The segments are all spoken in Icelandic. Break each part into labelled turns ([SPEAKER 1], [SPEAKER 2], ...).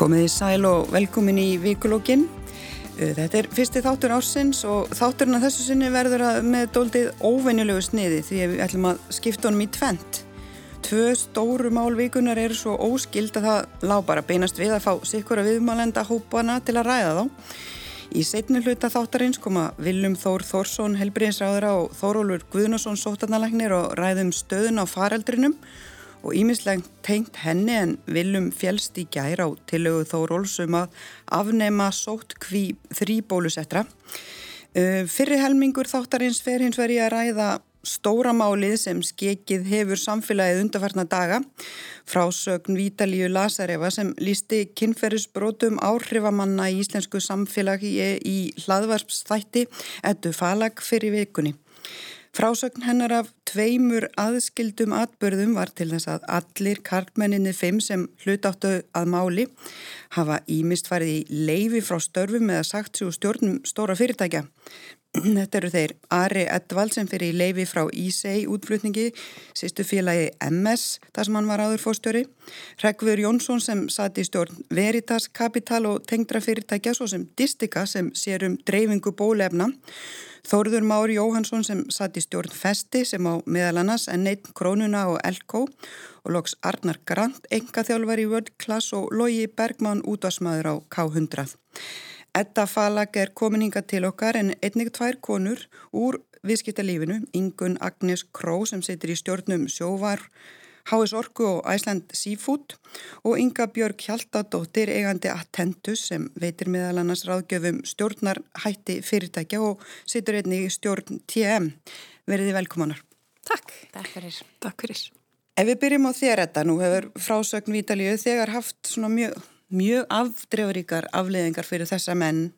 [SPEAKER 1] Komið í sæl og velkomin í vikulógin. Uh, þetta er fyrsti þáttur ársins og þátturinn að þessu sinni verður með doldið óvenjulegu sniði því við ætlum að skipta honum í tvent. Tvö stóru mál vikunar eru svo óskild að það lág bara beinast við að fá sikkur að viðmálenda hópana til að ræða þá. Í setni hluta þáttarins koma Viljum Þór Þórsson, helbriðinsráðura og Þórólur Guðnarsson sótarnalagnir og ræðum stöðun á fareldrinum og ímislegt tengt henni en viljum fjælst í gæra á tillögu þórólsum að afnema sótt kví þrýbólusettra. Uh, Fyrir helmingur þáttarins fer hins veri að ræða stóramálið sem skekið hefur samfélagið undarfarna daga frásögn Vítalíu Lasarefa sem lísti kynferðisbrótum áhrifamanna í íslensku samfélagi í hlaðvarpsþætti ettu falag fyrir vikunni. Frásögn hennar af tveimur aðskildum atbörðum var til þess að allir kartmenninni fimm sem hlutáttu að máli hafa ímist farið í leifi frá störfum eða sagt sér stjórnum stóra fyrirtækja. Þetta eru þeir Ari Edvald sem fyrir í leifi frá Ísei útflutningi, sýstu félagi MS, þar sem hann var áður fórstjóri, Rekvur Jónsson sem satt í stjórn Veritas Capital og tengdra fyrirtækja svo sem Distika sem sér um dreifingu bólefna Þóruður Mári Jóhansson sem satt í stjórn Festi sem á meðal annars en neitt Krónuna og Elko og loks Arnar Grant, enga þjálfar í World Class og Lógi Bergmann útvarsmaður á K100. Edda Falag er komininga til okkar en einnig tvær konur úr viðskiptalífinu, Ingun Agnes Kró sem situr í stjórnum sjóvar HS Orku og Æsland Seafood og Inga Björg Hjaltadóttir eigandi Attentus sem veitir meðal annars ráðgjöfum stjórnarhætti fyrirtækja og situr einni í stjórn TM. Verðið velkomanar.
[SPEAKER 2] Takk. Takk fyrir.
[SPEAKER 3] Takk fyrir.
[SPEAKER 1] Ef við byrjum á þér þetta, nú hefur frásögn Vítalíu þegar haft svona mjög, mjög afdreifuríkar afleðingar fyrir þessa menn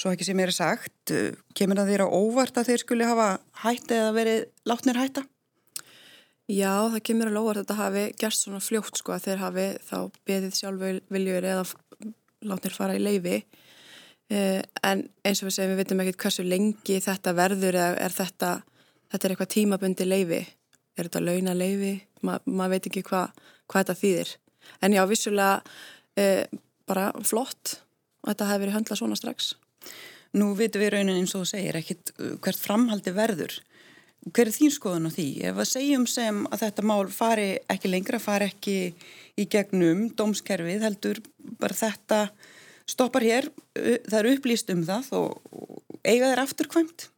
[SPEAKER 1] svo ekki sem ég er sagt, kemur það þér á óvart að þeir skuli hafa hætti eða verið látnir hætta?
[SPEAKER 3] Já, það kemur alveg óvart að þetta hafi gerst svona fljótt sko að þeir hafi þá beðið sjálf viljur eða látnir fara í leifi eh, en eins og við segjum við veitum ekkert hversu lengi þetta verður eða er þetta, þetta er eitthvað tímabundi leifi, er þetta launa leifi, Ma, maður veit ekki hva, hvað þetta þýðir. En já, vissulega eh, bara flott að þetta hefur verið höndlað svona strax.
[SPEAKER 1] Nú vitum við raunin eins og þú segir ekkert hvert framhaldi verður Hver er þín skoðun á því? Ef að segjum sem að þetta mál fari ekki lengra, fari ekki í gegnum dómskerfið, heldur bara þetta stoppar hér, það eru upplýst um það og eiga þeir afturkvæmt?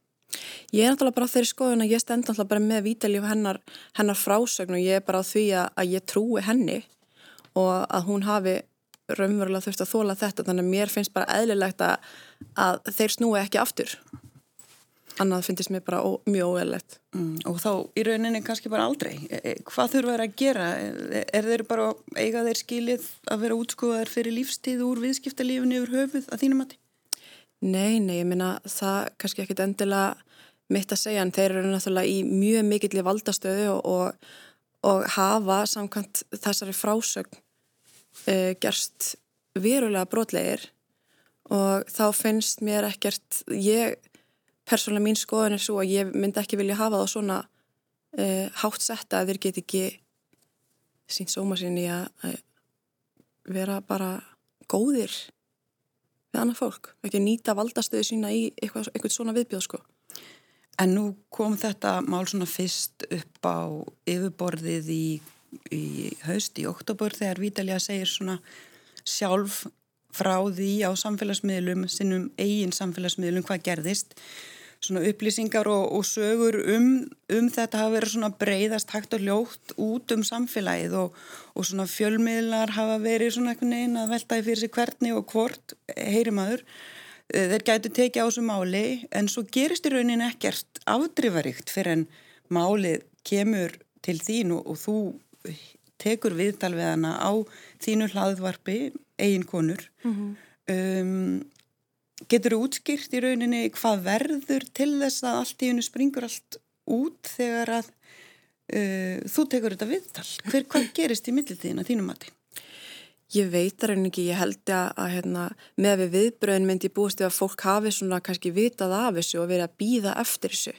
[SPEAKER 3] Ég er náttúrulega bara á þeirri skoðun að ég stend náttúrulega bara með vítalíf hennar, hennar frásögn og ég er bara á því að, að ég trúi henni og að hún hafi raunverulega þurft að þóla þetta þannig að mér finnst bara eðlilegt að, að þeir snúi ekki aftur annað finnst mér bara ó, mjög óeðlegt.
[SPEAKER 1] Mm, og þá í rauninni kannski bara aldrei. E, e hvað þurfa þeir að gera? E, er þeir bara eiga þeir skilið að vera útskóðar fyrir lífstíð úr viðskiptalífinu yfir höfuð að þínum mati?
[SPEAKER 3] Nei, nei, ég minna það kannski ekkit endilega mitt að segja en þeir eru náttúrulega í mjög mikill valdastöðu og, og, og hafa samkvæmt þessari frásögn uh, gerst verulega brotlegir og þá finnst mér ekkert, ég persónulega mín skoðan er svo að ég myndi ekki vilja hafa það svona uh, hátt setta að þeir get ekki sínt sóma sín í að vera bara góðir við annað fólk, ekki nýta valdastöðu sína í eitthvað, eitthvað svona viðbjóð sko.
[SPEAKER 1] En nú kom þetta mál svona fyrst upp á yfirborðið í, í haust í oktober þegar Vítalja segir svona sjálf frá því á samfélagsmiðlum, sinnum eigin samfélagsmiðlum hvað gerðist svona upplýsingar og, og sögur um, um þetta hafa verið svona breyðast hægt og ljótt út um samfélagið og, og svona fjölmiðlar hafa verið svona einhvern veginn að veltaði fyrir sig hvernig og hvort heyri maður eh, þeir gætu tekið á þessu máli en svo gerist í raunin ekkert afdrifaríkt fyrir en málið kemur til þín og, og þú tekur viðtal við hana á þínu hlaðvarpi eiginkonur mm -hmm. um, Getur þú útskýrt í rauninni hvað verður til þess að allt í hennu springur allt út þegar að uh, þú tekur þetta viðtal? Hver, hvað gerist í millitíðina þínum mati?
[SPEAKER 3] Ég veit rauninni ekki, ég held að hérna, með við viðbröðin myndi ég búist að fólk hafi svona kannski vitað af þessu og verið að býða eftir þessu.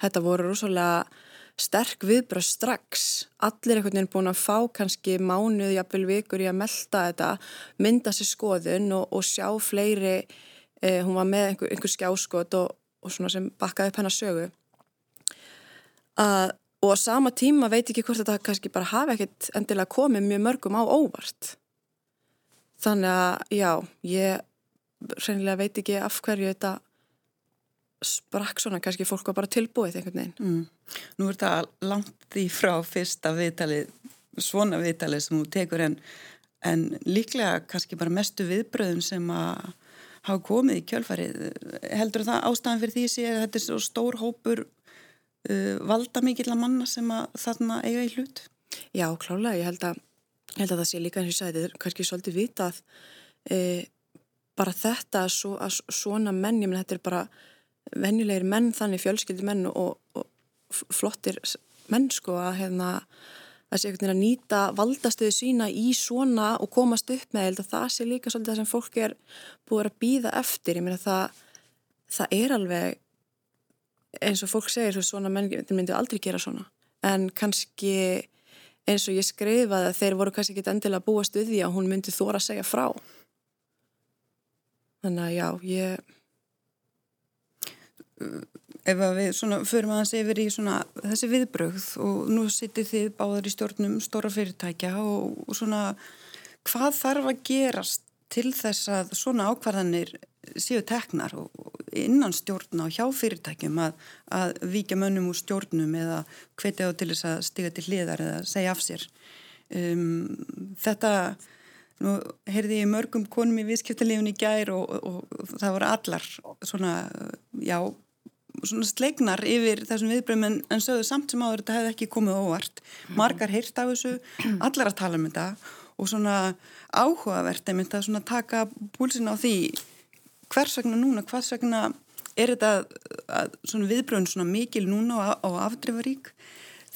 [SPEAKER 3] Þetta voru rosalega sterk viðbröð strax allir einhvern veginn búin að fá kannski mánuð, jafnvel vikur í að melda þetta mynda sér skoðun og, og sjá fleiri eh, hún var með einhver, einhver skjáskot og, og svona sem bakkaði upp hennar sögu að, og á sama tíma veit ekki hvort þetta kannski bara hafi ekkert endilega komið mjög mörgum á óvart þannig að já, ég reynilega veit ekki af hverju þetta sprakk svona, kannski fólk var bara tilbúið einhvern veginn.
[SPEAKER 1] Mm. Nú er þetta langt í frá fyrsta viðtalið, svona viðtalið sem þú tekur en, en líklega kannski bara mestu viðbröðum sem að hafa komið í kjölfarið. Heldur það ástæðan fyrir því að þetta er svo stór hópur uh, valda mikill að manna sem að þarna eiga í hlut?
[SPEAKER 3] Já, klálega, ég held að, ég held að það sé líka eins og sagði, þetta er kannski svolítið vitað e, bara þetta svo, að svona menn, ég menn þetta er bara venjulegir menn þannig fjölskyldir menn og, og flottir menn sko að hérna að sé veginn að nýta valdastöðu sína í svona og komast upp með held að það sé líka svolítið það sem fólk er búið að býða eftir, ég meina það það er alveg eins og fólk segir svona menn myndi aldrei gera svona, en kannski eins og ég skrifaði að þeir voru kannski ekki endilega að búa stuði að hún myndi þóra að segja frá. Þannig að já, ég
[SPEAKER 1] ef við svona förum aðeins yfir í svona þessi viðbrögð og nú sittir þið báðar í stjórnum stóra fyrirtækja og, og svona hvað þarf að gerast til þess að svona ákvarðanir séu teknar innan stjórna og hjá fyrirtækjum að, að vika mönnum úr stjórnum eða hvetja á til þess að stiga til hliðar eða segja af sér? Um, þetta Nú heyrði ég mörgum konum í viðskiptalífun í gær og, og, og það voru allar svona, já, sleiknar yfir þessum viðbröðum en, en sögðu samt sem áður þetta hefði ekki komið óvart. Margar heyrt af þessu allar að tala um þetta og svona áhugavert einmitt að svona taka púlsin á því hvers vegna núna, hvers vegna er þetta að, svona viðbröðun svona mikil núna á, á afdrifarík?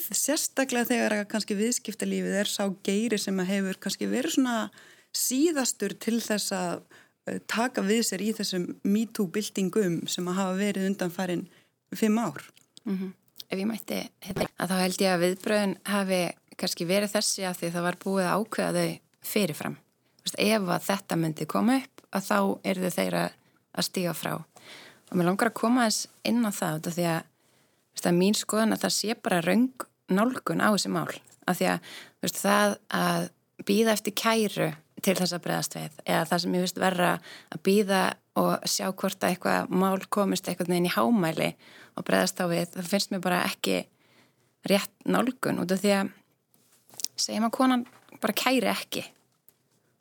[SPEAKER 1] Sérstaklega þegar að kannski viðskiptalífið er sá geiri sem að hefur kannski verið svona síðastur til þess að taka við sér í þessum MeToo-bildingum sem að hafa verið undan farin fimm ár.
[SPEAKER 2] Mm -hmm. Ef ég mætti þetta, að þá held ég að viðbröðun hafi kannski verið þessi að því það var búið að ákveða þau fyrirfram. Veist, ef að þetta myndi koma upp, að þá eru þau þeirra að stíga frá. Og mér langar að koma þess inn á það, því að, veist, að mín skoðan að það sé bara raung nálgun á þessi mál. Af því að veist, það að býða eftir kæru til þess að bregðast við. Eða það sem ég vist verra að býða og sjá hvort að eitthvað mál komist eitthvað neginn í hámæli og bregðast á við, það finnst mér bara ekki rétt nálgun út af því að segjum að konan bara kæri ekki.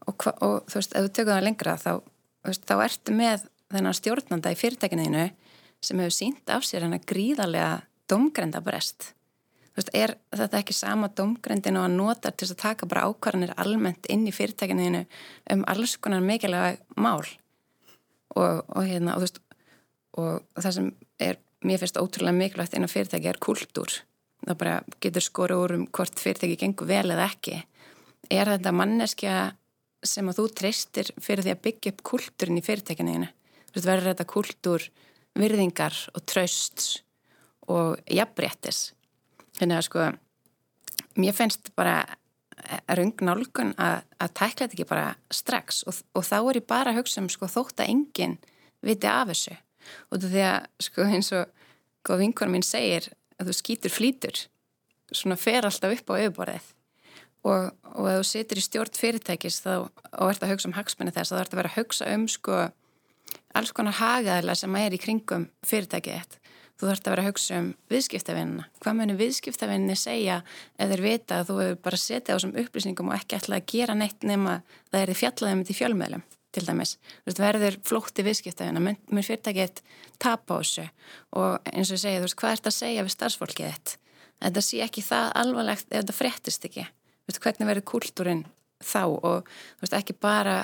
[SPEAKER 2] Og, og þú veist, ef þú tökur það lengra þá, veist, þá ertu með þennan stjórnanda í fyrirtækinu sem hefur sínt af sér hann að gríðarlega domgrenda brest veist, er þetta ekki sama domgrendin og að nota til að taka bara ákvarðanir almennt inn í fyrirtækinu um alls konar mikilvæg mál? Og, og hérna og, veist, og það sem er mér finnst ótrúlega mikilvægt inn á fyrirtæki er kultúr það bara getur skoru úr um hvort fyrirtæki gengur vel eða ekki. Er þetta manneskja sem að þú treystir fyrir því að byggja upp kultúrin í fyrirtækinu verður þetta kultúr virðingar og trösts og jafnbrettis Þannig að sko, mér finnst bara rungnálgun að, að tækla þetta ekki bara strax. Og, og þá er ég bara að hugsa um sko þótt að enginn viti af þessu. Og því að sko eins og góð vinkunum mín segir að þú skýtur flýtur svona fer alltaf upp á auðborðið og, og að þú situr í stjórn fyrirtækis þá, og ert að hugsa um hagsmenni þess þá ert að vera að hugsa um sko alls konar hagaðila sem er í kringum fyrirtækið Þú þarfst að vera að hugsa um viðskiptavinnina. Hvað munir viðskiptavinni segja ef þeir vita að þú hefur bara setið á þessum upplýsningum og ekki ætlað að gera neitt nema það er því fjallaðið með því fjölmeðlum til dæmis. Þú veist, verður flótti viðskiptavinna, mun, mun fyrirtækið tapa á þessu og eins og ég segja, þú veist, hvað ert að segja við starfsfólkið þitt? Þetta sé ekki það alvarlegt ef þetta frettist ekki. Þú veist, hvernig verður kultúrin þá og þú veist, ekki bara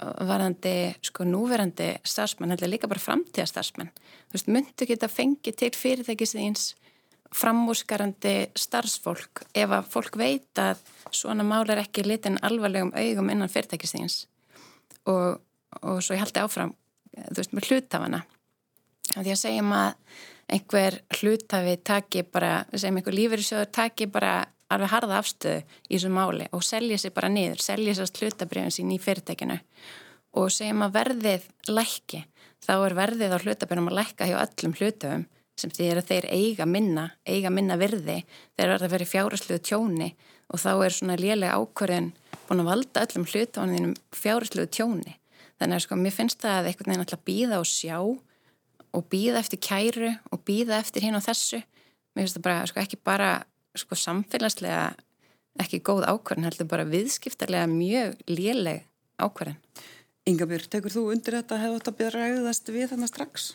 [SPEAKER 2] varðandi sko núverandi starfsmenn, heldur líka bara framtíða starfsmenn. Þú veist, myndu geta fengið til fyrirtækisins framúsgarandi starfsfólk ef að fólk veit að svona mál er ekki litin alvarlegum augum innan fyrirtækisins og, og svo ég haldi áfram, þú veist, með hlutafana. Því að segjum að einhver hlutafi taki bara, sem einhver lífeyrissjóður taki bara alveg harða afstöðu í þessu máli og selja sér bara niður, selja sér hlutabrifin sín í fyrirtækinu og segjum að verðið lækki, þá er verðið á hlutabrifin að lækka hjá öllum hlutafum sem því að þeir eiga minna, eiga minna virði, þeir verða að vera fjárhersluðu tjóni og þá er svona lélega ákvörðin búin að valda öllum hlutafanninum fjárhersluðu tjóni. Þannig að sko mér finnst það að einhvern veginn alltaf býða og sjá og býða eftir kæru og býða eftir hinn og þessu. Mér finnst það bara, sko ekki bara sko samfélagslega ekki góð ákvörðin, heldur bara viðskiptarlega mjög léleg ákvörðin.
[SPEAKER 1] Yngabjörg, tekur þú undir þetta að hefða þetta byrja ræðast við þannig strax?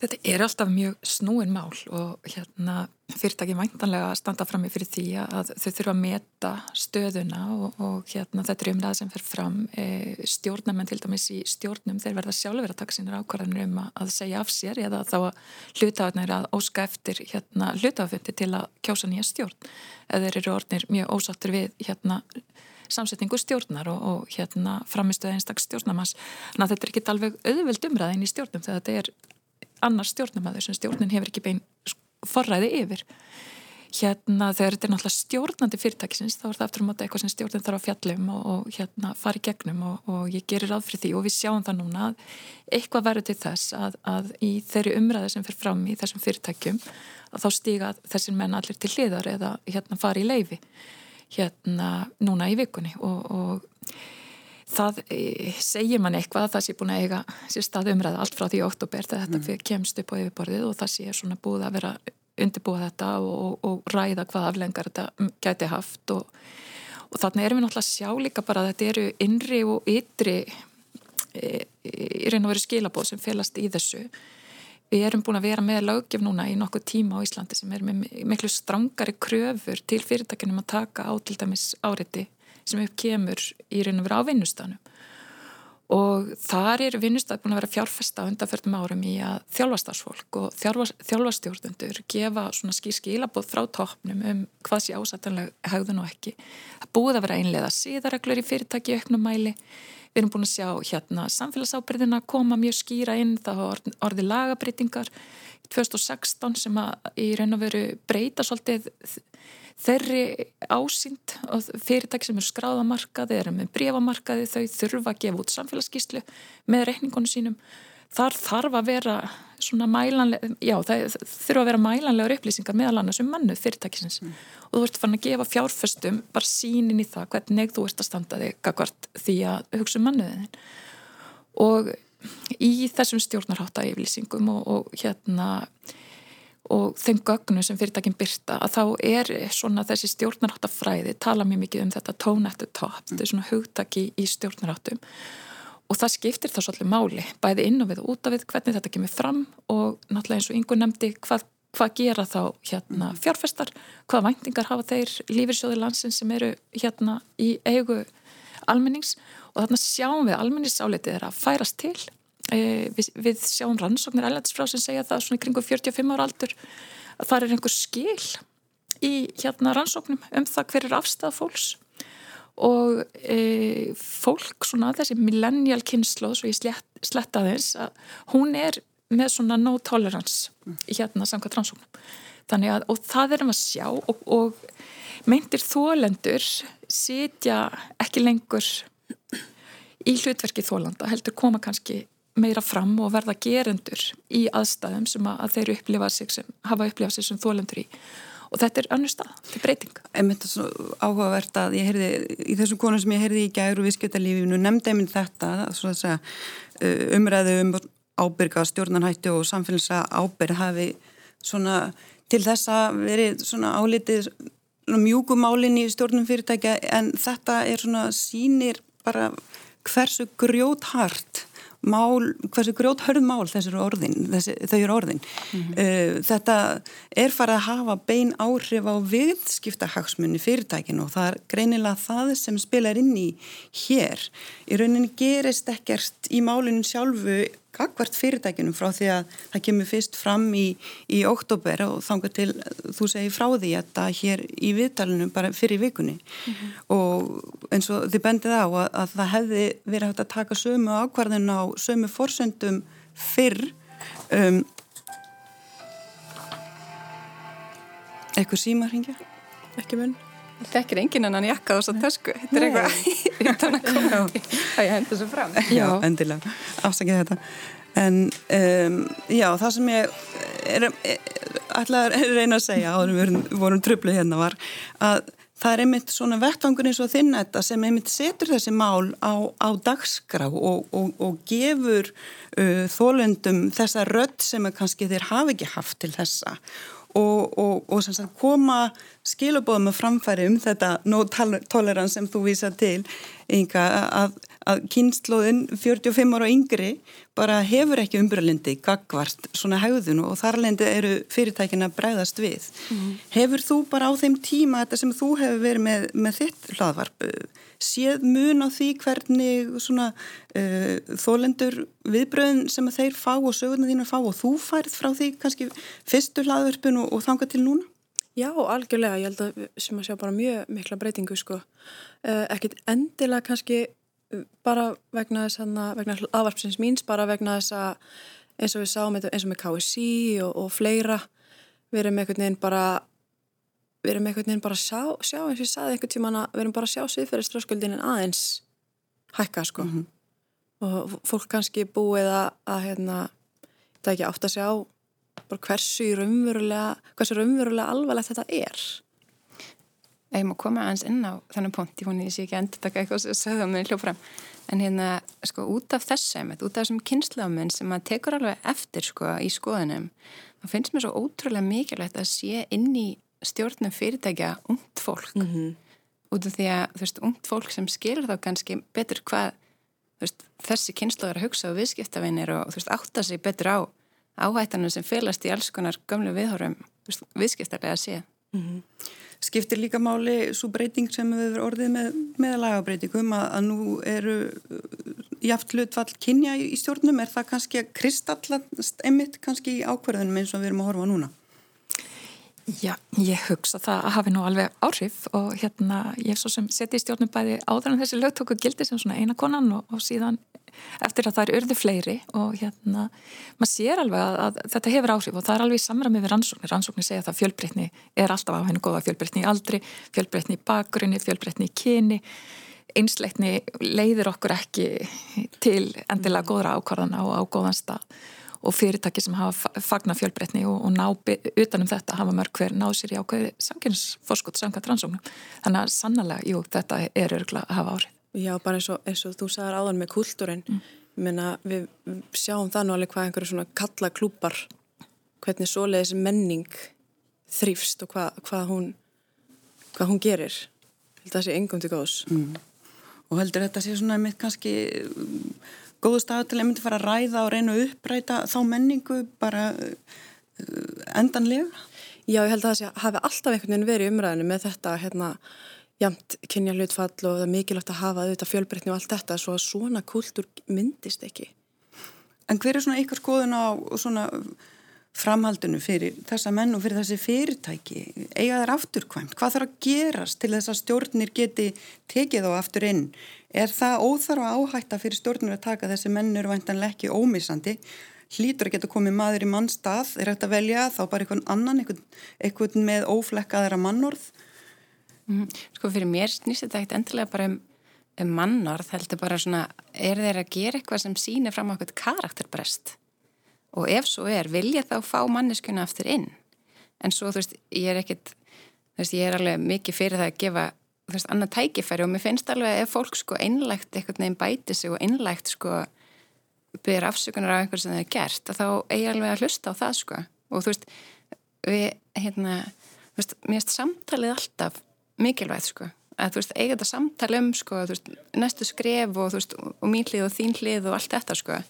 [SPEAKER 4] Þetta er alltaf mjög snúin mál og hérna fyrirtæki væntanlega standa fram í fyrir því að þau þurfa að meta stöðuna og, og hérna þetta er umræða sem fer fram e, stjórnamenn til dæmis í stjórnum þeir verða sjálfur að taka sínir ákvarðanir um að segja af sér eða þá að hlutafarnir að óska eftir hérna hlutafundi til að kjósa nýja stjórn. Eða þeir eru orðnir mjög ósáttur við hérna samsetningu stjórnar og, og hérna framistuða einstakst stjórnamans þannig að þetta er ekki alveg auðvild umræðin í stjórnum þegar þetta er annars stjórnumæður sem stjórnin hefur ekki bein forræði yfir. Hérna þegar þetta er náttúrulega stjórnandi fyrirtækisins þá er það eftir að móta eitthvað sem stjórnin þarf að fjallum og, og hérna fara í gegnum og, og ég gerir ráð fyrir því og við sjáum það núna að eitthvað verður til þess að, að í þeirri umræði sem fyrir fram í þessum fyrirtækjum að þá stíga þessir menn allir til hliðar eða hérna fara í leifi hérna núna í vikunni. Og, og það e, segir mann eitthvað að það sé búin að eiga sér stað umræða allt frá því oktober þegar mm. þetta kemst upp á yfirborðið og það sé svona búið að vera undirbúið þetta og, og ræða hvað aflengar þetta gæti haft og, og þannig erum við náttúrulega að sjá líka bara að þetta eru innri og ytri e, í raun og veru skilabóð sem felast í þessu við erum búin að vera með lögjöf núna í nokkuð tíma á Íslandi sem er með miklu strángari kröfur til fyrirtækinum að taka á til dæmis áriti sem upp kemur í raun og vera á vinnustanum og þar er vinnustaf búin að vera fjárfesta undanförnum árum í að þjálfastarsfólk og þjálfastjórnundur gefa svona skýr skilabóð frá toppnum um hvað sé ásættanlega hegðun og ekki. Það búið að vera einlega síðareglur í fyrirtæki auknum mæli. Við erum búin að sjá hérna samfélagsábyrðina koma mjög skýra inn, það var orði lagabreitingar 2016 sem að í raun og veru breyta svolítið þeirri ásýnd og fyrirtæki sem eru skráðamarkaði eða með brefamarkaði þau þurfa að gefa út samfélagsgíslu með reikningunum sínum þar þarf að vera svona mælanlega, já það þurfa að vera mælanlegar upplýsingar meðal annars um mannu fyrirtækisins mm. og þú ert fann að gefa fjárföstum bara sínin í það hvernig þú ert að standa þig því að hugsa um mannuðin og í þessum stjórnarhátta yfirlýsingum og, og hérna og þeim gögnu sem fyrirtækinn byrta að þá er svona þessi stjórnaráttafræði tala mjög mikið um þetta tone at the top, mm. þetta er svona hugtaki í stjórnaráttum og það skiptir þá svolítið máli, bæði inn og við og út af við hvernig þetta kemur fram og náttúrulega eins og yngur nefndi hvað, hvað gera þá hérna mm. fjárfestar, hvað væntingar hafa þeir lífyrsjóði landsin sem eru hérna í eigu almennings? Og þarna sjáum við almenningsálitið er að færast til. E, við, við sjáum rannsóknir ælætisfrá sem segja það svona í kringu 45 ára aldur að það er einhver skil í hérna rannsóknum um það hver er afstæða fólks og e, fólk svona þessi millennial kynslu svo ég slett, sletta þess að hún er með svona no tolerance hérna samkvæmt rannsóknum. Þannig að og það erum að sjá og, og meintir þólendur sitja ekki lengur í hlutverki þólanda heldur koma kannski meira fram og verða gerendur í aðstæðum sem að þeir upplifa sig sem, hafa upplifað sig sem þólendur í og þetta er annur stað, þetta er breyting.
[SPEAKER 1] En þetta er svo áhugavert að ég heyrði í þessum konum sem ég heyrði í gæru viðskiptalífinu nefndi einmitt þetta segja, uh, umræðu um ábyrga stjórnarhættu og samfélagsa ábyrg hafi svona til þess að veri svona álitið mjúkumálin í stjórnum fyrirtækja en þetta er svona sínir bara hversu grjóthart mál, hversu grót hörð mál þessi eru orðin, þessi, þau eru orðin mm -hmm. uh, þetta er farið að hafa bein áhrif á viðskiptahagsmunni fyrirtækinu og það er greinilega það sem spilar inn í hér í rauninni gerist ekkert í málinu sjálfu gagvart fyrirtækinum frá því að það kemur fyrst fram í, í oktober og þangar til þú segir frá því að það hér í viðtalinu bara fyrir vikunni. Mm -hmm. og eins og þið bendið á að, að það hefði verið hægt að taka sömu ákvarðin á sömu forsöndum fyrr um, eitthvað símarhingja
[SPEAKER 3] ekki munn
[SPEAKER 2] Þetta er engin annan jakka og svo tösku. Þetta er eitthvað utan að koma að ég henda svo fram.
[SPEAKER 1] Já, endilega. Afsakið þetta. En um, já, það sem ég er, ætlaði að reyna að segja áður við vorum, tröflu hérna var að það er einmitt svona vettvangur eins og þinn þetta sem einmitt setur þessi mál á, á dagskrá og, og, og gefur uh, þólendum þessa rödd sem kannski þeir hafi ekki haft til þessa og, og, og sagt, koma skilabóðum að framfæri um þetta no tolerance sem þú vísa til Inga, að, að kynnslóðin 45 ára yngri bara hefur ekki umbröðlindi gagvart svona haugðun og þarlendi eru fyrirtækina bregðast við. Mm. Hefur þú bara á þeim tíma þetta sem þú hefur verið með, með þitt hlaðvarp séð mun á því hvernig svona uh, þólendur viðbröðin sem þeir fá og sögurna þínu fá og þú færð frá því kannski fyrstu hlaðvarpun og, og þanga til núna?
[SPEAKER 3] Já, algjörlega, ég held að sem að sjá bara mjög mikla breytingu sko, uh, ekkit endilega kannski bara vegna þess að vegna aðvarpsins míns, bara vegna þess að eins og við sáum eins og með KSC og, og fleira við erum einhvern veginn bara við erum einhvern veginn bara að sjá, sjá eins og ég saði einhvern tíman að við erum bara að sjá sviðferðiströskuldinin aðeins hækka sko mm -hmm. og fólk kannski búið að, að hérna, það ekki átt að sjá bara hversu raunverulega hversu raunverulega alvarlegt þetta er
[SPEAKER 2] Ég má koma aðeins inn á þannig punkt, ég voni að ég sé ekki endur taka eitthvað sem sögða með hljófram. En hérna, sko, út af þessum út af þessum kynnslöfuminn sem maður tekur alveg eftir, sko, í skoðunum þá finnst mér svo ótrúlega mikilvægt að sé inn í stjórnum fyrirtækja ungt fólk. Mm -hmm. út af því að þú veist, ungt fólk sem skilur þá kannski betur hvað veist, þessi kynslu er að hugsa á viðskiptavinir og þú veist, átta sig betur á áhættanum sem félast í alls konar gömlu viðhórum viðskiptarlega að sé mm -hmm.
[SPEAKER 1] Skiptir líka máli svo breyting sem við verðum orðið með, með lagabreitingum að, að nú eru jaft hlutfall kynja í stjórnum, er það kannski að kristallast emitt kannski í ákverðunum eins og við erum að horfa núna?
[SPEAKER 4] Já, ég hugsa það að hafi nú alveg áhrif og hérna ég er svo sem seti í stjórnum bæði áður en þessi lögtóku gildi sem svona eina konan og, og síðan eftir að það eru urðu fleiri og hérna maður sér alveg að, að þetta hefur áhrif og það er alveg samramið við rannsóknir. Rannsóknir segja að fjölbreytni er alltaf á hennu góða fjölbreytni í aldri, fjölbreytni í bakgrunni, fjölbreytni í kyni, einsleitni leiðir okkur ekki til endilega góðra ákvarðana og á góðan stað og fyrirtæki sem hafa fagna fjölbreytni og, og ná utanum þetta hafa mörg hver náð sér í ákveði samkynnsforskot samkvæmt rannsóknum. Þannig að sannlega, jú, þetta er örgulega að hafa árið.
[SPEAKER 3] Já, bara eins og, eins og þú sagðar áðan með kultúrin, mm. Menna, við sjáum það nú alveg hvað einhverju svona kalla klúpar, hvernig svoleiðis menning þrýfst og hvað, hvað, hún, hvað hún gerir. Það sé engum til góðs. Mm.
[SPEAKER 1] Og heldur þetta sé svona mitt kannski góðu stað til að myndi fara að ræða og reyna að uppræta þá menningu bara uh, endanlega?
[SPEAKER 3] Já, ég held að það hafi alltaf einhvern veginn verið umræðinu með þetta hérna jamt kynja hlutfall og það er mikilvægt að hafa auðvitað fjölbreytni og allt þetta svo að svona kultúr myndist ekki.
[SPEAKER 1] En hver er svona ykkar skoðun á svona framhaldinu fyrir þessa menn og fyrir þessi fyrirtæki? Eiga þær afturkvæmt? Hvað þarf að gerast til þess að stjórnir geti tekið á aftur inn? Er það óþarfa áhætta fyrir stjórnur að taka þessi mennur vantanlega ekki ómissandi? Hlýtur að geta komið maður í mannstað, er þetta velja þá bara einhvern annan, einhvern, einhvern með óflekkaðara mannorð?
[SPEAKER 2] Mm, sko fyrir mér snýst þetta ekkert endilega bara um, um mannorð, heldur bara svona, er þeir að gera eitthvað sem sýnir fram á eitthvað karakterbrest? Og ef svo er, vilja þá fá manneskuna aftur inn? En svo þú veist, ég er ekkert, þú veist, ég er alveg mikið fyrir það að gefa þú veist, annað tækifæri og mér finnst alveg ef fólk sko einlægt eitthvað nefn bæti sig og einlægt sko byrja afsökunar af einhver sem það er gert þá eigi alveg að hlusta á það sko og þú veist, við hérna, þú veist, mér finnst samtalið alltaf mikilvægt sko. Að þú veist, eiga þetta samtali um sko veist, næstu skref og veist og mín hlið og þín hlið og allt þetta sko.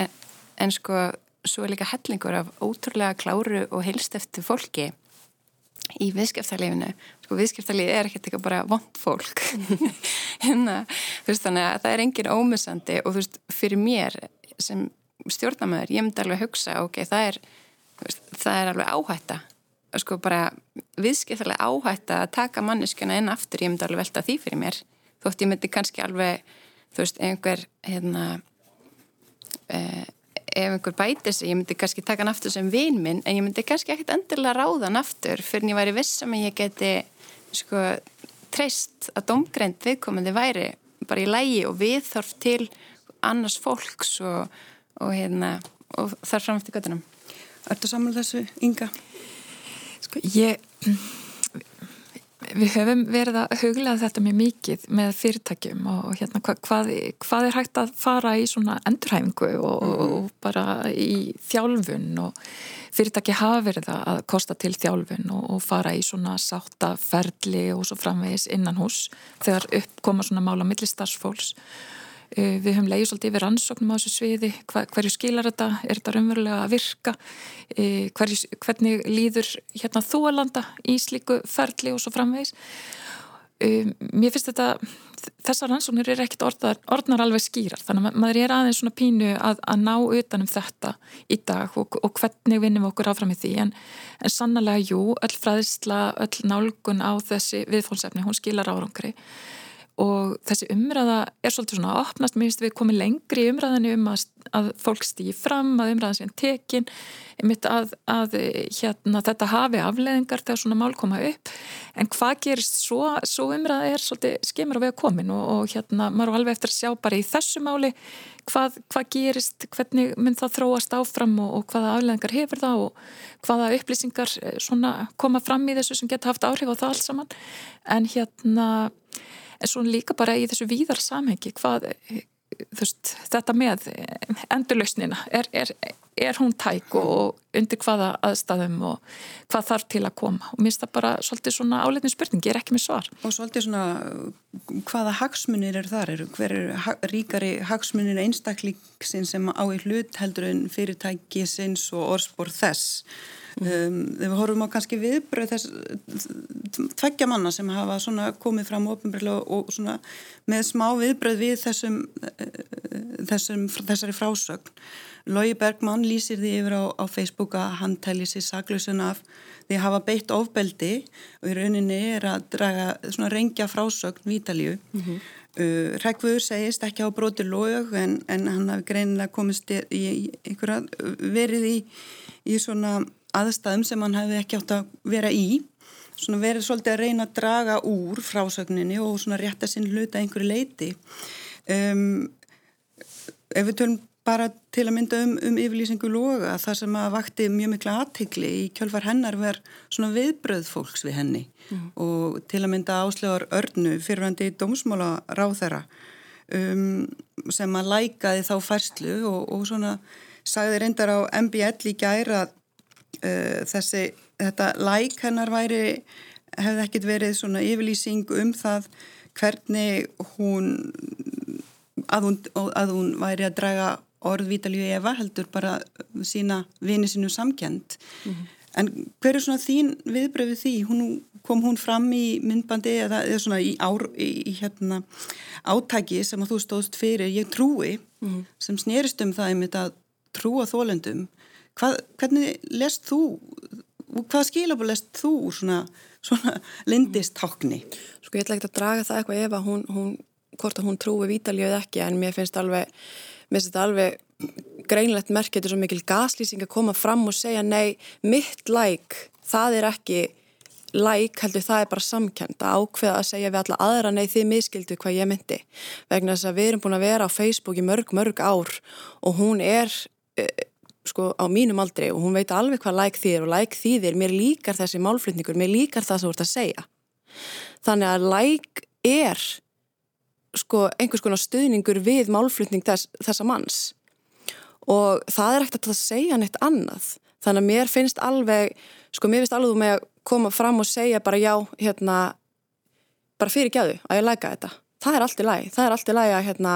[SPEAKER 2] En, en sko, svo er líka hellingur af ótrúlega kláru og heilst eftir fólki í viðskiptarlífinu sko viðskiptarlífi er ekkert eitthvað bara vond fólk. Hérna, þú veist þannig að það er engin ómissandi og þú veist fyrir mér sem stjórnamöður ég myndi alveg hugsa ok, það er veist, það er alveg áhætta sko bara viðskiptarlega áhætta að taka manneskuna inn aftur ég myndi alveg velta því fyrir mér þótt ég myndi kannski alveg þú veist einhver hérna eh, ef einhver bætir sig, ég myndi kannski taka hann aftur sem vin minn, en ég myndi kannski ekkert endilega ráða hann aftur fyrir en ég væri vissam að ég geti sko treyst að domgrænt viðkomandi væri bara í lægi og viðþorf til annars fólks og, og, hérna, og þar fram eftir göttunum.
[SPEAKER 1] Ertu saman þessu, Inga?
[SPEAKER 4] Sko, ég við höfum verið að huglega þetta mjög mikið með fyrirtækjum og, hérna hva, hvað, hvað er hægt að fara í svona endurhæfingu og, mm. og bara í þjálfun og fyrirtæki hafa verið að kosta til þjálfun og, og fara í svona sáttaferli og svo framvegis innan hús þegar uppkoma svona mála millistarfsfólks Eh, við höfum leiðið svolítið yfir ansóknum á þessu sviði, hva, hverju skilar þetta, er þetta raunverulega að virka, eh, hverju, hvernig líður hérna þúalanda í slíku ferli og svo framvegis. Eh, mér finnst þetta, þessar ansóknir er ekkit orðar, orðnar alveg skýrar, þannig að maður er aðeins svona pínu að, að ná utanum þetta í dag og, og hvernig vinnum við okkur áfram í því, en, en sannlega, jú, öll fræðisla, öll nálgun á þessi viðfólksefni, hún skilar árangri og þessi umræða er svolítið svona að opnast, mér finnst við komið lengri í umræðinu um að, að fólk stýði fram að umræðan sé en tekin að, að hérna, þetta hafi afleðingar þegar svona mál koma upp. En hvað gerist svo, svo umræða er svolítið skemur á vega komin og, og hérna maður er alveg eftir að sjá bara í þessu máli hvað, hvað gerist, hvernig mynd það þróast áfram og, og hvaða afleðingar hefur það og hvaða upplýsingar eh, koma fram í þessu sem geta haft áhrif á það alls saman. En hérna en svo líka bara í þessu víðar samhengi hvað, veist, þetta með endurlausnina er, er, er hún tæk og undir hvaða aðstæðum og hvað þarf til að koma? Og minnst það bara svolítið svona áleitin spurning, ég er ekki með svar.
[SPEAKER 1] Og svolítið svona hvaða hagsmunir er þar, er, hver er ha ríkari hagsmunir einstaklingsinn sem á í hlut heldur en fyrirtæki sinns og orðspór þess Um, við horfum á kannski viðbröð þess tveggja manna sem hafa komið fram ofinbarlega og svona, með smá viðbröð við þessum, þessum, þessari frásögn Lógi Bergmann lýsir því yfir á, á Facebook að hann telli sér saglausun af því að hafa beitt ofbeldi og í rauninni er að draga svona rengja frásögn Vítalíu mm -hmm. uh, Rækvöður segist ekki á broti lóg en, en hann hafi greinilega komist í, í, í verið í, í svona aðstæðum sem hann hefði ekki átt að vera í. Svona verið svolítið að reyna að draga úr frásögninni og svona rétta sinn hluta einhverju leiti um, ef við tölum bara til að mynda um, um yfirlýsingu loga það sem að vakti mjög mikla aðtikli í kjölfar hennar verð svona viðbröð fólks við henni. Mm. og til að mynda áslegar örnu fyrirvændi dómsmála ráð þeirra um, sem að lækaði þá færslu og, og svona sagði reyndar á MBL í gæra uh, þessi, þetta læk hennar væri, hefði ekkit verið svona yfirlýsing um það hvernig hún að hún, að hún væri að draga orðvítalíu Eva heldur bara sína vini sinu samkend mm -hmm. en hver er svona þín viðbröfið því? Hún, kom hún fram í myndbandi eða, eða svona í, ár, í, hérna, átæki sem að þú stóðst fyrir ég trúi mm -hmm. sem snerist um það einmitt að trúa þólendum Hvað, hvernig lest þú hvað skilabur lest þú svona, svona lindistákni?
[SPEAKER 3] Sko ég ætla ekki að draga það eitthvað ef að hún, hún hvort að hún trúi vítalíu eða ekki en mér finnst alveg, mér finnst þetta alveg greinlegt merkjöldur svo mikil gaslýsing að koma fram og segja nei, mitt like, það er ekki like heldur það er bara samkend að ákveða að segja við alla aðra nei þið miskildu hvað ég myndi vegna þess að við erum búin að vera á Facebook í mörg mörg ár og hún er sko á mínum aldrei og hún veit alveg hvað læk þýðir og læk þýðir mér líkar þessi málflutningur, mér líkar það sem þú ert að segja. Þannig að læk er sko einhvers konar stuðningur við málflutning þess, þessa manns. Og það er ekkert að segja neitt annað. Þannig að mér finnst alveg sko mér finnst alveg með að koma fram og segja bara já, hérna bara fyrir gæðu að ég læka þetta. Það er allt í læg, það er allt í læg að hérna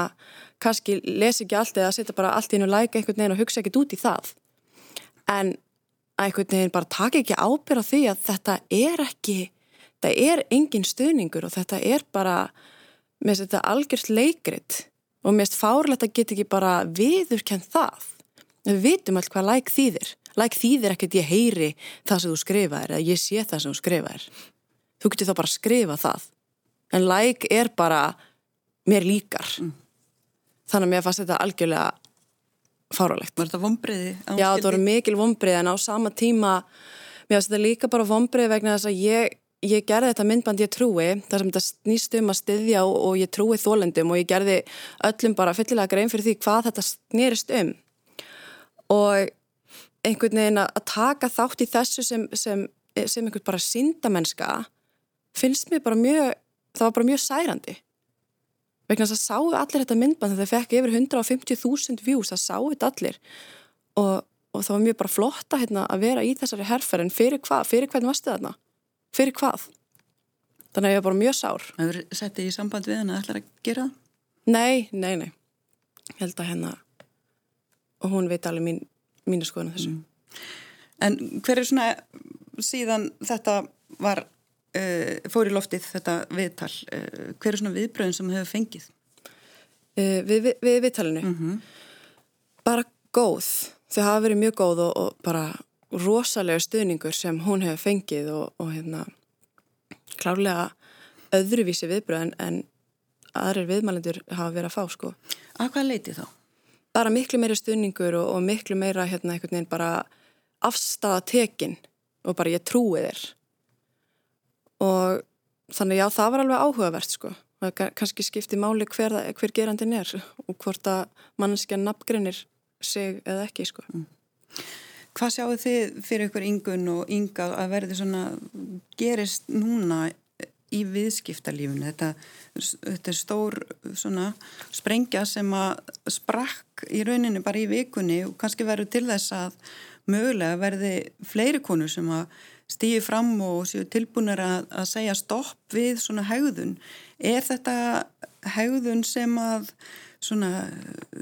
[SPEAKER 3] kannski lesi ekki allt eða setja bara allt í einu læka einhvern veginn og hugsa ekkert út í það. En einhvern veginn bara taka ekki ábyrða því að þetta er ekki þetta er engin stuðningur og þetta er bara með þetta algjörst leikrit og mest fárlegt að geta ekki bara viðurkenn það. Við vitum allt hvað læk þýðir. Læk þýðir ekkert ég heyri það sem þú skrifaðir eða ég sé það sem þú skrifaðir. Þú getur þá bara að skrifa það. En læk er bara mér líkar. Mm þannig að mér fannst þetta algjörlega fáralegt.
[SPEAKER 1] Var þetta vonbreiði?
[SPEAKER 3] Já, þetta voru mikil vonbreiði en á sama tíma, mér finnst þetta líka bara vonbreiði vegna þess að ég, ég gerði þetta myndband ég trúi, þar sem þetta snýst um að styðja og, og ég trúi þólendum og ég gerði öllum bara fyllilega grein fyrir því hvað þetta snýrist um og einhvern veginn að taka þátt í þessu sem, sem, sem einhvern bara síndamennska finnst mér bara mjög, það var bara mjög særandi vegna þess að sáu allir þetta myndband þegar það fekk yfir 150.000 views, það sáu þetta allir. Og, og það var mjög bara flotta hérna, að vera í þessari herrferðin fyrir hvað, fyrir hvern varstu þarna? Fyrir hvað? Þannig að ég var bara mjög sár.
[SPEAKER 1] Það verður settið í samband við hann að ætla að gera það?
[SPEAKER 3] Nei, nei, nei. Ég held að hérna og hún veit alveg mín, mínu skoðun þessu. Mm.
[SPEAKER 1] En hver er svona síðan þetta var fór í loftið þetta viðtal uh, hver er svona viðbröðin sem hefur fengið?
[SPEAKER 3] Uh, við, við, við viðtalinu mm -hmm. bara góð þau hafa verið mjög góð og, og bara rosalega stuðningur sem hún hefur fengið og, og hérna klárlega öðruvísi viðbröðin en aðrir viðmælendur hafa verið að fá sko.
[SPEAKER 1] Að hvað leiti þá?
[SPEAKER 3] Bara miklu meira stuðningur og, og miklu meira hérna einhvern veginn bara afstafa tekin og bara ég trúi þér og þannig já það var alveg áhugavert sko. Það kannski skipti máli hver, hver gerandin er og hvort að mannskja nafngreinir sig eða ekki sko. Mm.
[SPEAKER 1] Hvað sjáu þið fyrir ykkur yngun og ynga að verði svona gerist núna í viðskiptalífunu þetta, þetta er stór svona sprengja sem að sprakk í rauninu bara í vikunni og kannski verður til þess að mögulega verði fleiri konur sem að stýði fram og séu tilbúinir að, að segja stopp við svona haugðun. Er þetta haugðun sem að svona,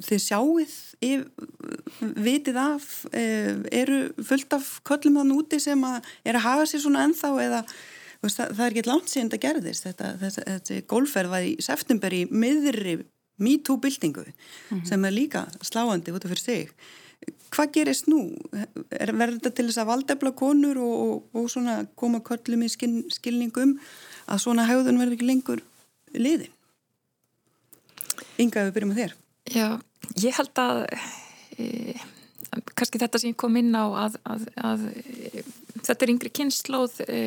[SPEAKER 1] þið sjáuð vitið af eh, eru fullt af köllum þann úti sem að er að hafa sér svona ennþá eða veist, það, það er ekki langt síðan þetta gerðist þetta, þetta, þetta golfferð var í september í miðri MeToo-bildingu mm -hmm. sem er líka sláandi út af fyrir sig hvað gerist nú? Verður þetta til þess að valdefla konur og, og, og svona koma köllum í skil, skilningum að svona haugðun verður ekki lengur liðin? Inga, við byrjum að þér.
[SPEAKER 4] Já, ég held að e, kannski þetta sem ég kom inn á að, að, að e, þetta er yngri kynnslóð e,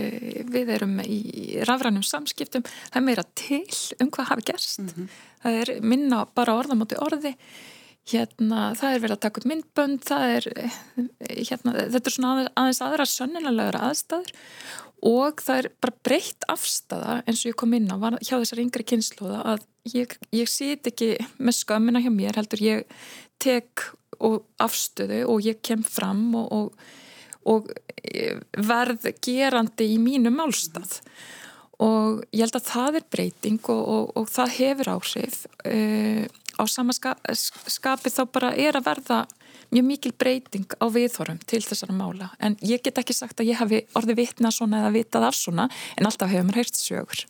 [SPEAKER 4] við erum í rafrænum samskiptum það er meira til um hvað hafi gerst mm -hmm. það er minna bara orðamóti orði hérna, það er verið að taka upp myndbönd, það er, hérna, þetta er svona aðeins aðra sönnilega aðstæður og það er bara breytt afstæða eins og ég kom inn á hjá þessar yngri kynnslóða að ég, ég sit ekki með skömmina hjá mér, heldur ég tek afstöðu og ég kem fram og, og, og verð gerandi í mínu málstað. Og ég held að það er breyting og, og það hefur áhrif uh, á sama skapi þá bara er að verða mjög mikil breyting á viðhorum til þessara mála. En ég get ekki sagt að ég hafi orðið vitna svona eða vitað af svona en alltaf hefur maður heyrst sögur.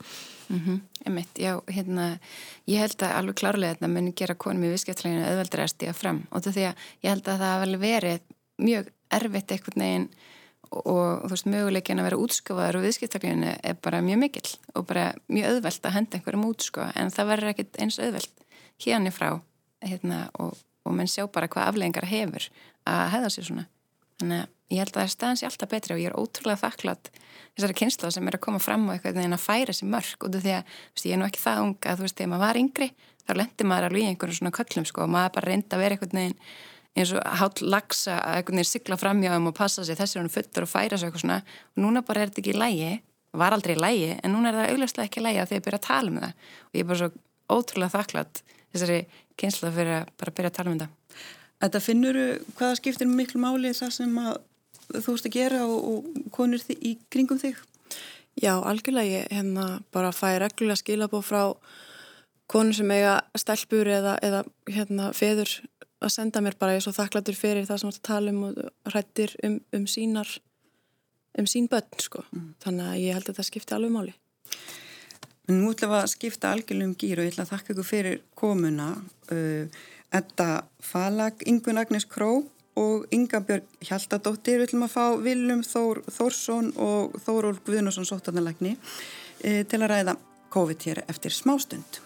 [SPEAKER 2] Mm -hmm. Emitt, já, hérna ég held að alveg klárlega þetta muni gera konum í visskiptleginu auðveldur að stíga fram. Og því að ég held að það vel verið mjög erfitt eitthvað neginn og, og þú veist, möguleikin að vera útskofaður og viðskiptleginu er bara mjög mikill og bara mjög auðvelt að henda einhverjum útskofa en það verður ekkit eins auðvelt hérna frá hérna, og, og menn sjá bara hvað afleggingar hefur að hefða sér svona. Þannig að ég held að það er staðans í alltaf betri og ég er ótrúlega þakklátt þessari kynsla sem er að koma fram og eitthvað en að færa sér mörg út af því að veist, ég er nú ekki það unga að þú veist, þegar maður var yngri þá lendi maður alveg í einhverjum svona köllum sko, og maður bara reynda að vera eitthvað neginn eins og hát lagsa að eitthvað neginn sigla fram hjá þeim og passa sig þessir hann fullur og færa sig eitthvað svona. Og núna bara er þetta ekki lægi var aldrei lægi en núna er það að að þessari kynsla fyrir að bara byrja að tala um þetta.
[SPEAKER 1] Þetta finnur hvaða skiptir miklu máli það sem að þú veist að gera og, og konur í kringum þig?
[SPEAKER 3] Já, algjörlega ég hérna bara fæ reglulega skilabó frá konur sem eiga stelpur eða, eða hérna feður að senda mér bara ég er svo þakklatur fyrir það sem þú tala um og hrættir um, um sínar um sín börn sko. Mm. Þannig að ég held að það skipti alveg máli.
[SPEAKER 1] En nú ætlum við að skipta algjörlum gýr og ég ætla að þakka ykkur fyrir komuna. Uh, Edda Falag, Ingun Agnes Kró og Inga Björg Hjaltadóttir. Við ætlum að fá Viljum Þór Þórsson og Þórólf Guðnarsson sóttanarlegni uh, til að ræða COVID hér eftir smástund.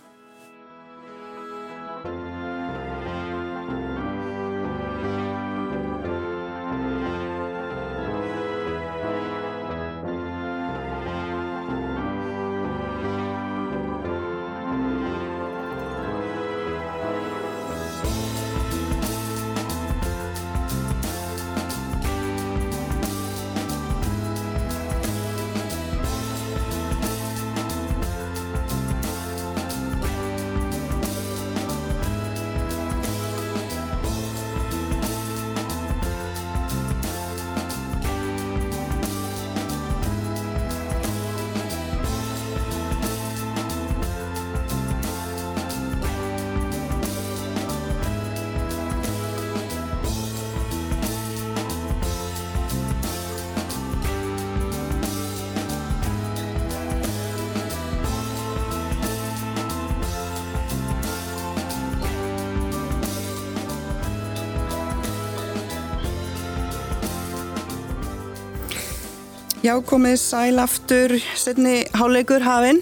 [SPEAKER 1] Já, komið sæl aftur, setni háleikur hafinn.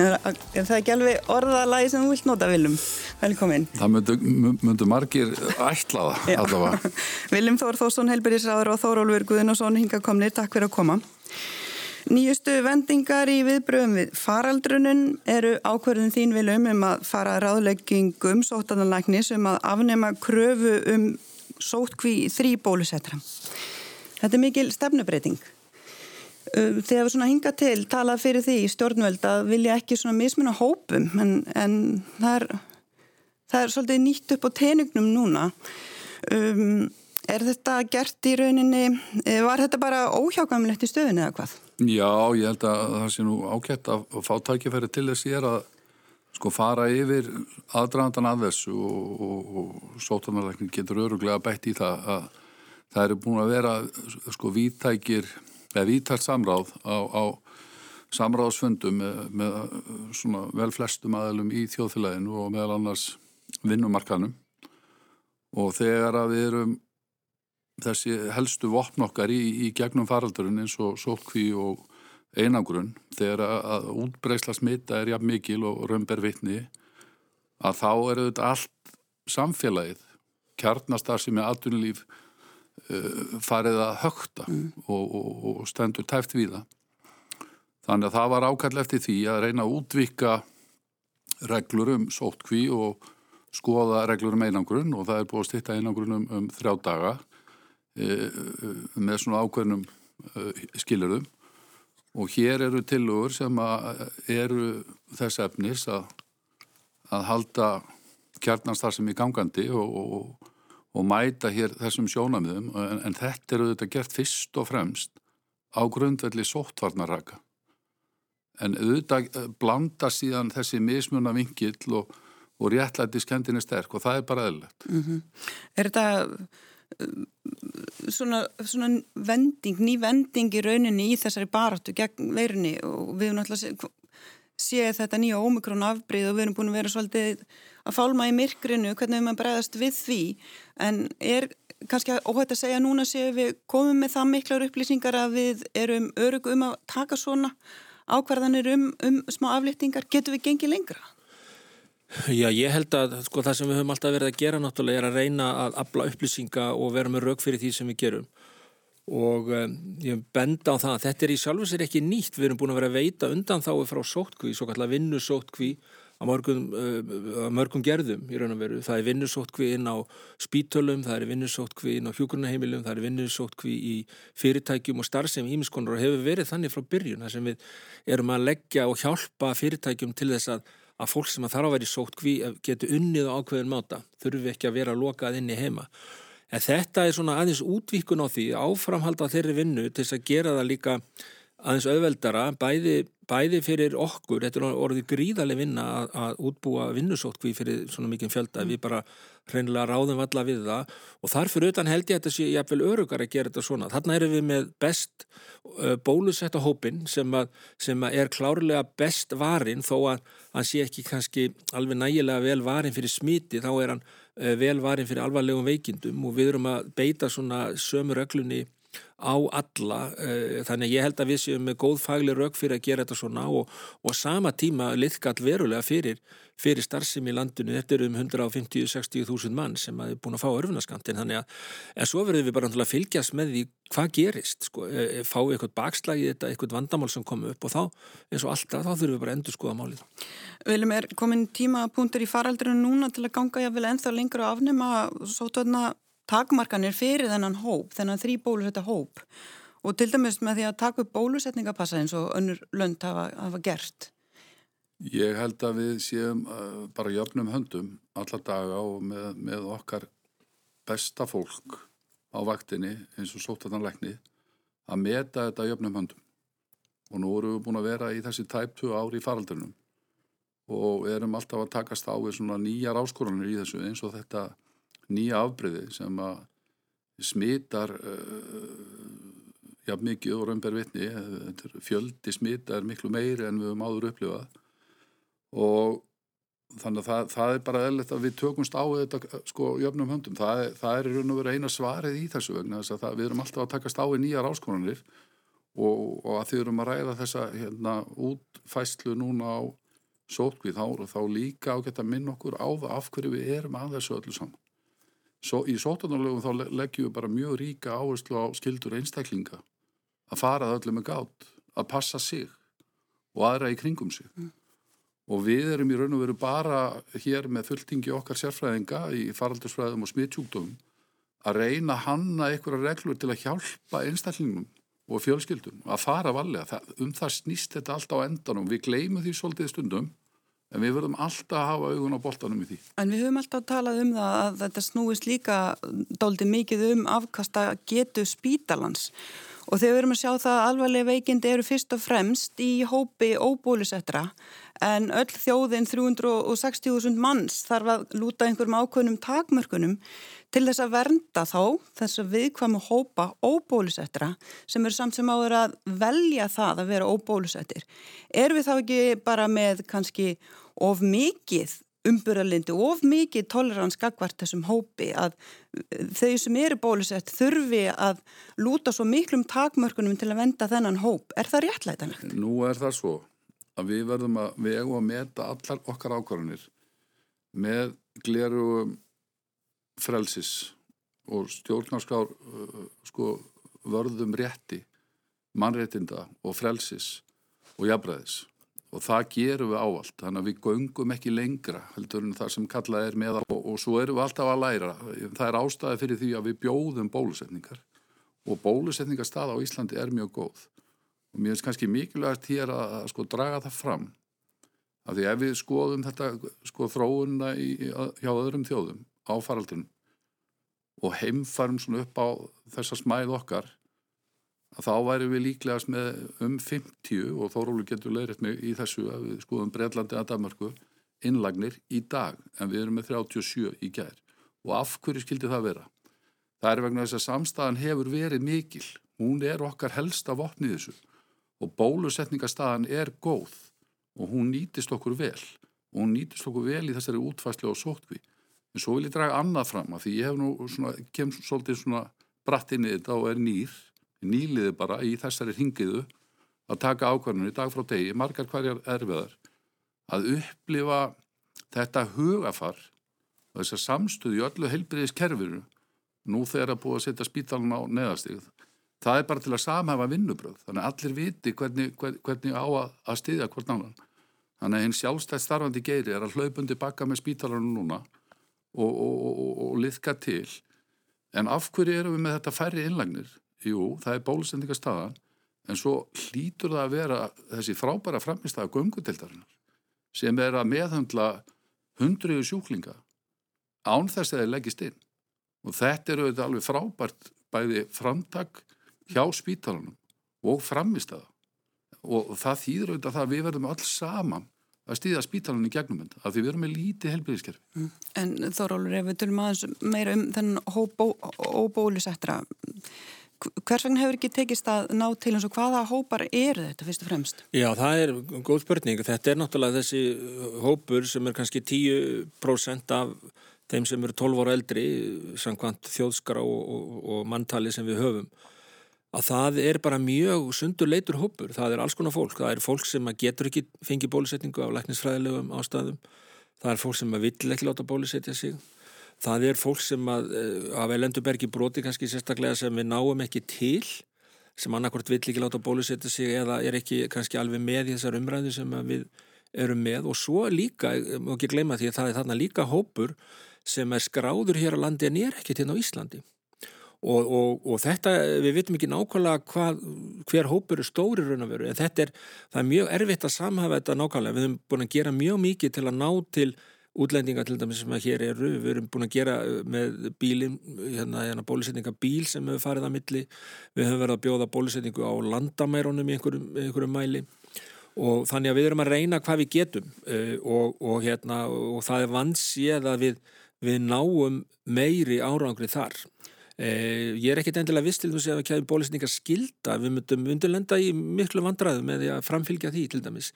[SPEAKER 1] Er það ekki alveg orðalagi sem þú vilt nota, Viljum? Velkomin.
[SPEAKER 5] Það myndu, myndu margir ætlaða allavega.
[SPEAKER 1] Viljum Þór Þórsson, helbyrðisraður og Þórólfur Guðinarsson hinga komni. Takk fyrir að koma. Nýjustu vendingar í viðbröðum við faraldrunum eru ákverðin þín Viljum um að fara ráðleggingum sótananlæknis um að afnema kröfu um sótkví þrý bólusettra. Þetta er mikil stefnubreiting. Um, þegar við svona hinga til talað fyrir því í stjórnvöld að vilja ekki svona mismunna hópum en, en það, er, það er svolítið nýtt upp á teningnum núna um, er þetta gert í rauninni eh, var þetta bara óhjákamlegt í stöðinu eða hvað?
[SPEAKER 5] Já, ég held að það sé nú ákett að fá tækifæri til þess ég er að sko fara yfir aðdragandan að þessu og, og, og sótanarleikning getur öruglega bætt í það að það eru búin að vera sko vítækir eða vítært samráð á, á samráðsfundum með, með svona vel flestum aðalum í þjóðfélaginu og meðal annars vinnumarkanum og þegar að við erum þessi helstu vopn okkar í, í gegnum faraldurinn eins og sótkví og einangrun þegar að útbreysla smita er jafn mikil og römber vitni að þá eru þetta allt samfélagið kjarnastar sem er aðtunulíf uh, farið að högta mm. og, og, og stendur tæft við það. Þannig að það var ákall eftir því að reyna að útvika reglur um sótkví og skoða reglur um einangrun og það er búið að styrta einangrun um, um þrjá daga uh, með svona ákveðnum uh, skilurðum og hér eru tilugur sem eru þess efnis að, að halda kjarnanstar sem í gangandi og, og, og mæta hér þessum sjónamiðum en, en þetta eru þetta gert fyrst og fremst á grundvelli sóttvarnarraka. En auðvitað eh, blanda síðan þessi mismuna vingill og, og réttlæti skendin er sterk og það er bara eðlert mm -hmm.
[SPEAKER 1] Er þetta eh, svona, svona vending, ný vending í rauninni í þessari baráttu gegn veirunni? Og við erum alltaf séð þetta nýja ómikrón afbrið og við erum búin að vera svolítið að fálma í myrkrinu, hvernig við maður bregðast við því? En er kannski óhætt að segja núna séu við komum með það miklar upplýsingar að við erum örug um að taka svona ákvarðanir um, um smá aflýttingar, getur við gengið lengra?
[SPEAKER 6] Já, ég held að sko, það sem við höfum alltaf verið að gera náttúrulega er að reyna að afla upplýsinga og vera með rauk fyrir því sem við gerum. Og um, ég benda á það að þetta er í sjálfur sér ekki nýtt, við erum búin að vera að veita undan þá frá sótkví, svo kallar vinnusótkví á mörgum, uh, mörgum gerðum í raun og veru. Það er vinnusótkví inn á spítölum, það er vinnusótkví inn á hjókurnaheimilum, það er vinnusótkví í fyrirtækjum og starfsefn ímiskonur og hefur verið þannig frá byrjun þar sem við erum að leggja og hjálpa fyrirtækjum til þess að, að fólk sem að þarf að vera í sótkví getur unnið á ákveðin máta, þurfi ekki að vera lokað inni heima. En þetta er svona aðeins útvíkun á því áframhalda þeirri vinnu til þess að gera það líka aðeins auðveldara, bæði, bæði fyrir okkur, þetta er orðið gríðarlega vinna að, að útbúa vinnusótkví fyrir svona mikið fjölda, mm. við bara hreinlega ráðum alla við það og þarfur utan held ég að þetta sé jafnvel örugar að gera þetta svona. Þarna erum við með best bólusetta hópin sem, að, sem að er klárlega best varin þó að hann sé ekki kannski alveg nægilega vel varin fyrir smiti, þá er hann vel varin fyrir alvarlegum veikindum og við erum að beita svona sömu reglunni á alla eh, þannig ég held að við séum með góð fagli rauk fyrir að gera þetta svona og, og sama tíma liðkall verulega fyrir, fyrir starfsemi í landinu, þetta eru um 150-60 þúsund mann sem er búin að fá örfunaskantin þannig að, en svo verðum við bara að fylgjast með því hvað gerist sko, e, e, fá eitthvað bakslagi þetta, eitthvað vandamál sem kom upp og þá, eins og alltaf, þá þurfum við bara að endur skoða málið.
[SPEAKER 1] Viljum er komin tímapunktur í faraldrinu núna til að ganga jáfnvel ennþá lengur að afnema sótöðna takmarkanir fyrir þennan hóp, þennan þrý bólusetta hóp og til dæmis með því að taka upp bólusetningapassa eins og önnur lönd hafa, hafa gert?
[SPEAKER 5] Ég held að við séum uh, bara jöfnum höndum alla daga og með, með okkar besta fólk á vaktinni eins og sótatanleikni að meta þetta jöfnum höndum og nú erum við búin að vera í þessi tæptu ári í faraldunum og erum alltaf að takast á við svona nýjar áskorunir í þessu eins og þetta nýja afbreyði sem að smitar uh, já mikið og raunber vitni. Fjöldi smita er miklu meiri en við höfum áður upplifað. Og þannig að það, það er bara eðlert að við tökumst á þetta sko jöfnum höndum, það, það er raun og verið eina svarið í þessu vegna þess að það, við erum alltaf að takast á í nýjar áskonanir og, og að þið erum að ræða þessa hérna, útfæslu núna á sótkvið, þá, þá líka ágætt að minna okkur á það af hverju við erum að þessu öllu saman. Svo, í sótunarlegum þá leggjum við bara mjög ríka áherslu á skildur einstaklinga að fara það öllu með gátt, að passa sig og aðra í kringum sig. Mm. Og við erum í raun og veru bara hér með fulltingi okkar sérfræðinga í faraldursfræðum og smittsjúkdómum að reyna að hanna einhverja reglur til að hjálpa einstaklingum og fjölskyldum að fara valega. Um það snýst þetta allt á endanum. Við gleymum því svolítið stundum en við verðum alltaf að hafa augun á boltanum í því.
[SPEAKER 1] En við höfum alltaf talað um það að þetta snúist líka dálítið mikið um afkasta getu spítalans og þegar við erum að sjá það að alvarlega veikindi eru fyrst og fremst í hópi óbólusettra en öll þjóðin 360.000 manns þarf að lúta einhverjum ákveðnum takmörkunum til þess að vernda þá þess að viðkvamu hópa óbólusettra sem eru samt sem áður að velja það að vera óbólusettir. Er við þá ekki bara með kannski of mikið umbyrðalindi of mikið tolerans gagvart þessum hópi að þau sem eru bólusett þurfi að lúta svo miklum takmörkunum til að venda þennan hóp. Er það réttlætanlegt?
[SPEAKER 5] Nú er það svo að við verðum að vega og meta allar okkar ákvarðanir með gleru frelsis og stjórnarskár uh, sko, vörðum rétti, mannréttinda og frelsis og jafnræðis. Og það gerum við ávalt, þannig að við göngum ekki lengra heldur en það sem kallað er með og, og svo erum við alltaf að læra. Það er ástæði fyrir því að við bjóðum bólusetningar og bólusetningarstað á Íslandi er mjög góð og mér finnst kannski mikilvægt hér að, að sko draga það fram. Af því ef við skoðum þetta sko þróunna í, hjá öðrum þjóðum á faraldunum og heimfarum svona upp á þessa smæð okkar að þá væri við líklegast með um 50 og Þórólu getur leiðrætt mig í þessu að við skoðum Breitlandi að Danmarku innlagnir í dag en við erum með 37 í gær. Og af hverju skildi það vera? Það er vegna þess að samstæðan hefur verið mikil, hún er okkar helsta vopnið þessu og bólusetningastaðan er góð og hún nýtist okkur vel og hún nýtist okkur vel í þessari útfæslu og sótkví. En svo vil ég draga annað fram að því ég hef nú svona, kem svolítið svona bratt inn í þetta og er nýr, nýliði bara í þessari hingiðu að taka ákvarðinu dag frá degi, margar hverjar erfiðar, að upplifa þetta hugafar og þessar samstöðu í öllu heilbriðiskerfinu nú þegar að búa að setja spítalun á neðastíð það er bara til að samhæfa vinnubröð þannig að allir viti hvernig, hvernig á að, að styðja hvort náðan þannig að einn sjálfstætt starfandi geiri er að hlaupundi bakka með spítalarnu núna og, og, og, og liðka til. En af hverju eru við með þetta færri innlagnir? Jú, það er bólusendingastadan en svo hlýtur það að vera þessi frábæra framistæða göngutildarinnar sem er að meðhandla hundruðu sjúklinga án þess að það leggist inn. Og þetta eru auðvitað alveg frábært bæði framtak hjá spítalunum og framist það og það þýður auðvitað það að við verðum alls saman að stýða spítalunum í gegnum þetta af því við erum með lítið helbriðiskerfi.
[SPEAKER 1] Mm. En Þórólur, ef við tölum aðeins meira um þennan óbólusettra hvers vegna hefur ekki tekist að ná til eins og hvaða hópar eru þetta fyrst og fremst?
[SPEAKER 6] Já, það er góð spurning. Þetta er náttúrulega þessi hópur sem er kannski 10% af þeim sem eru 12 ára eldri samkvæmt þjóðskara og, og, og manntali sem við höfum að það er bara mjög sundur leitur hópur, það er alls konar fólk. Það er fólk sem getur ekki fengið bólusetningu af læknisfræðilegum ástæðum. Það er fólk sem vill ekki láta bólusetja sig. Það er fólk sem að, eh, af elendubergi broti kannski sérstaklega sem við náum ekki til sem annarkort vill ekki láta bólusetja sig eða er ekki kannski alveg með í þessar umræðu sem við erum með. Og svo líka, má ekki gleyma því að það er þarna líka hópur sem er skráður hér á landi en er ekkert hérna á Íslandi Og, og, og þetta, við veitum ekki nákvæmlega hvað, hver hópur er stóri raun og veru, en þetta er, það er mjög erfitt að samhafa þetta nákvæmlega, við hefum búin að gera mjög mikið til að ná til útlendinga til dæmis sem að hér eru, við erum búin að gera uh, með bílin, hérna, hérna bólusetninga bíl sem hefur farið að milli, við höfum verið að bjóða bólusetningu á landamæronum í einhverjum, einhverjum mæli. Og þannig að við erum að reyna hvað við getum uh, og, og hérna, það er vansið að við, við náum meiri árangri þar ég er ekkit endilega vist til þess að kæðum bólusningar skilda, við myndum undirlenda í miklu vandraðum með því að framfylgja því til dæmis.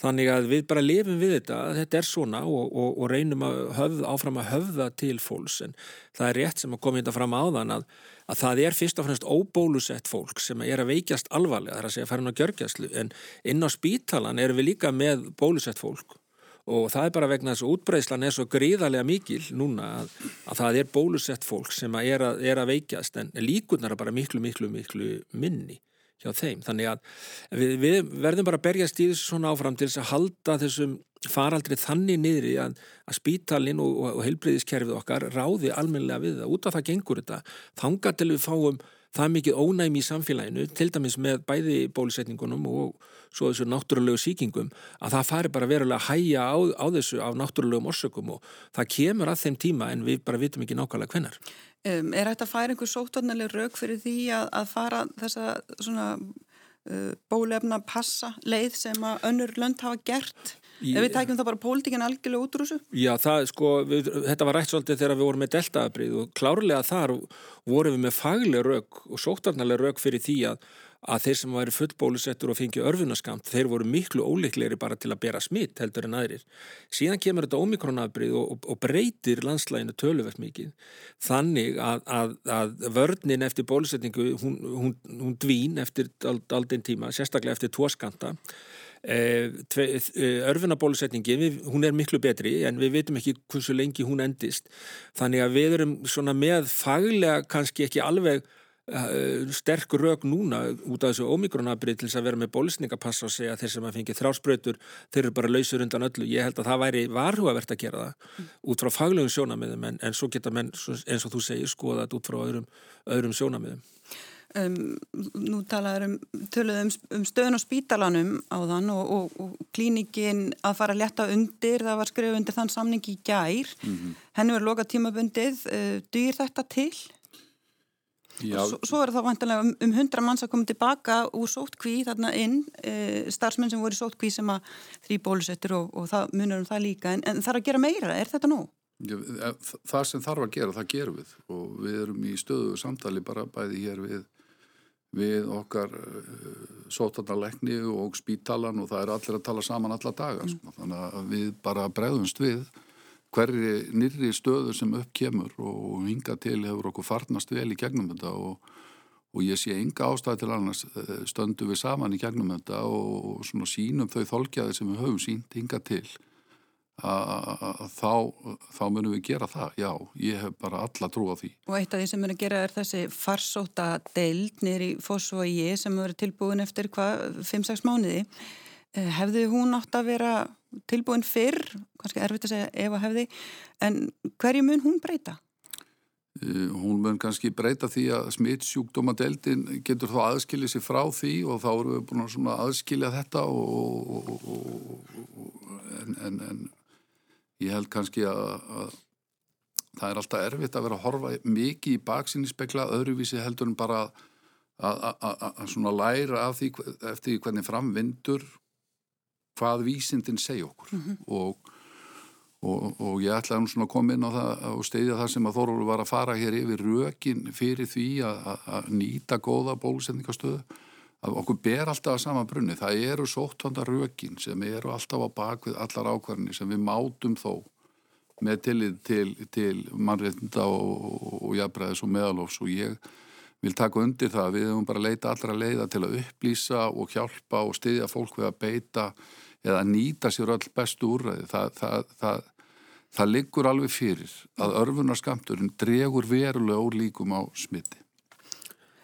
[SPEAKER 6] Þannig að við bara lifum við þetta, þetta er svona og, og, og reynum að höfða, áfram að höfða til fólks. En það er rétt sem að koma þetta fram á þann að, að það er fyrst og fremst óbólusett fólk sem er að veikjast alvarlega, það er að segja að fara inn á gjörgjastlu en inn á spítalan erum við líka með bólusett fólk og það er bara vegna þess að útbreyslan er svo gríðarlega mikil núna að, að það er bólusett fólk sem að er, að, er að veikjast en líkunar er bara miklu, miklu, miklu minni hjá þeim. Þannig að við, við verðum bara að berjast í þessu svona áfram til þess að halda þessum faraldri þannig niðri að, að spítalinn og, og, og heilbreyðiskerfið okkar ráði almenlega við það. Út af það gengur þetta. Þanga til við fáum það mikið ónæmi í samfélaginu, til dæmis með bæði bólusetningunum og svo þessu náttúrulegu síkingum, að það fari bara verulega að hæja á, á þessu af náttúrulegum orsökum og það kemur að þeim tíma en við bara vitum ekki nákvæmlega hvenar.
[SPEAKER 1] Um, er þetta að færa einhver sóttornarleg rauk fyrir því að, að fara þessa svona uh, bólefna passa leið sem að önnur lönd hafa gert? Í, Ef við tækjum það bara pólitíkin algjörlega út úr þessu?
[SPEAKER 6] Já, það sko, við, þetta var rætt svolítið þegar við vorum með deltaabrið og klárlega þar vorum við með fagleg rauk og sóttornarleg rauk fyrir því að að þeir sem væri fullbólusettur og fengi örfunaskamt, þeir voru miklu óleiklegri bara til að bera smitt heldur en aðrir. Síðan kemur þetta omikronafbrið og, og, og breytir landslæginu töluvert mikið. Þannig að, að, að vörninn eftir bólusetningu, hún, hún, hún dvín eftir aldinn tíma, sérstaklega eftir tvoskanta. E, e, örfunabólusetningi, hún er miklu betri en við veitum ekki hversu lengi hún endist. Þannig að við erum svona með faglega kannski ekki alveg sterk rauk núna út af þessu omikronabrið til þess að vera með bólisningapass og segja þeir sem að fengi þráspröytur þeir eru bara lausur undan öllu. Ég held að það væri varhugavert að gera það mm. út frá faglegum sjónamiðum en, en svo geta menn eins og þú segir skoðað út frá öðrum, öðrum sjónamiðum.
[SPEAKER 1] Um, nú talaður um, um, um stöðun og spítalanum á þann og, og, og klínikin að fara að leta undir, það var skrif undir þann samning í gær, mm -hmm. henni verið loka tímabundið, uh, dýr þetta til? Svo, svo er það vantilega um, um 100 manns að koma tilbaka úr sótkví þarna inn, e, starfsmenn sem voru sótkví sem að þrý bólusettur og, og það munur um það líka, en, en þarf að gera meira, er þetta nú?
[SPEAKER 5] Já, e, það sem þarf að gera, það gerum við og við erum í stöðu samtali bara bæði hér við, við okkar uh, sótarnarleikni og spítalan og það er allir að tala saman alla daga, mm. sko. þannig að við bara bregðumst við hverri nýri stöðu sem upp kemur og hinga til hefur okkur farnast vel í gegnum þetta og, og ég sé enga ástæði til annars eh, stöndu við saman í gegnum þetta og svona sínum þau þolkjaði sem við höfum sínt hinga til að þá, þá munum við gera það, já, ég hef bara alla trú á því.
[SPEAKER 1] Og eitt af því sem að gera er þessi farsóta deild nýri fósfói sem verður tilbúin eftir hvað, 5-6 mánuði Eh, hefði hún átt að vera tilbúin fyrr, kannski erfitt að segja ef að hefði, en hverju mun hún breyta?
[SPEAKER 5] Uh, hún mun kannski breyta því að smittsjúkdómadeldin getur þá aðskilja sér frá því og þá erum við búin að aðskilja þetta og, og, og, en, en, en ég held kannski að, að það er alltaf erfitt að vera að horfa mikið í baksinni spekla öðruvísi heldur en bara að læra af því eftir hvernig framvindur hvað vísindin segja okkur. Mm -hmm. og, og, og ég svona að koma inn á það og steyðja það sem að Þorvaldur var að fara hér yfir rökin fyrir því að nýta góða bólusendingastöðu að okkur ber alltaf að sama brunni. Það eru sóttvanda rökin sem eru alltaf á bakvið allar ákvarðinni sem við mátum þó með tilið til, til mannreitnda og, og jafnbræðis og meðalofs og ég vil taka undir það við höfum bara leita allra leiða til að upplýsa og hjálpa og styðja fólk við að beita eða nýta sér öll bestu úrræði. Það, það, það, það liggur alveg fyrir að örfunarskamturinn dregur verulega úr líkum á smitti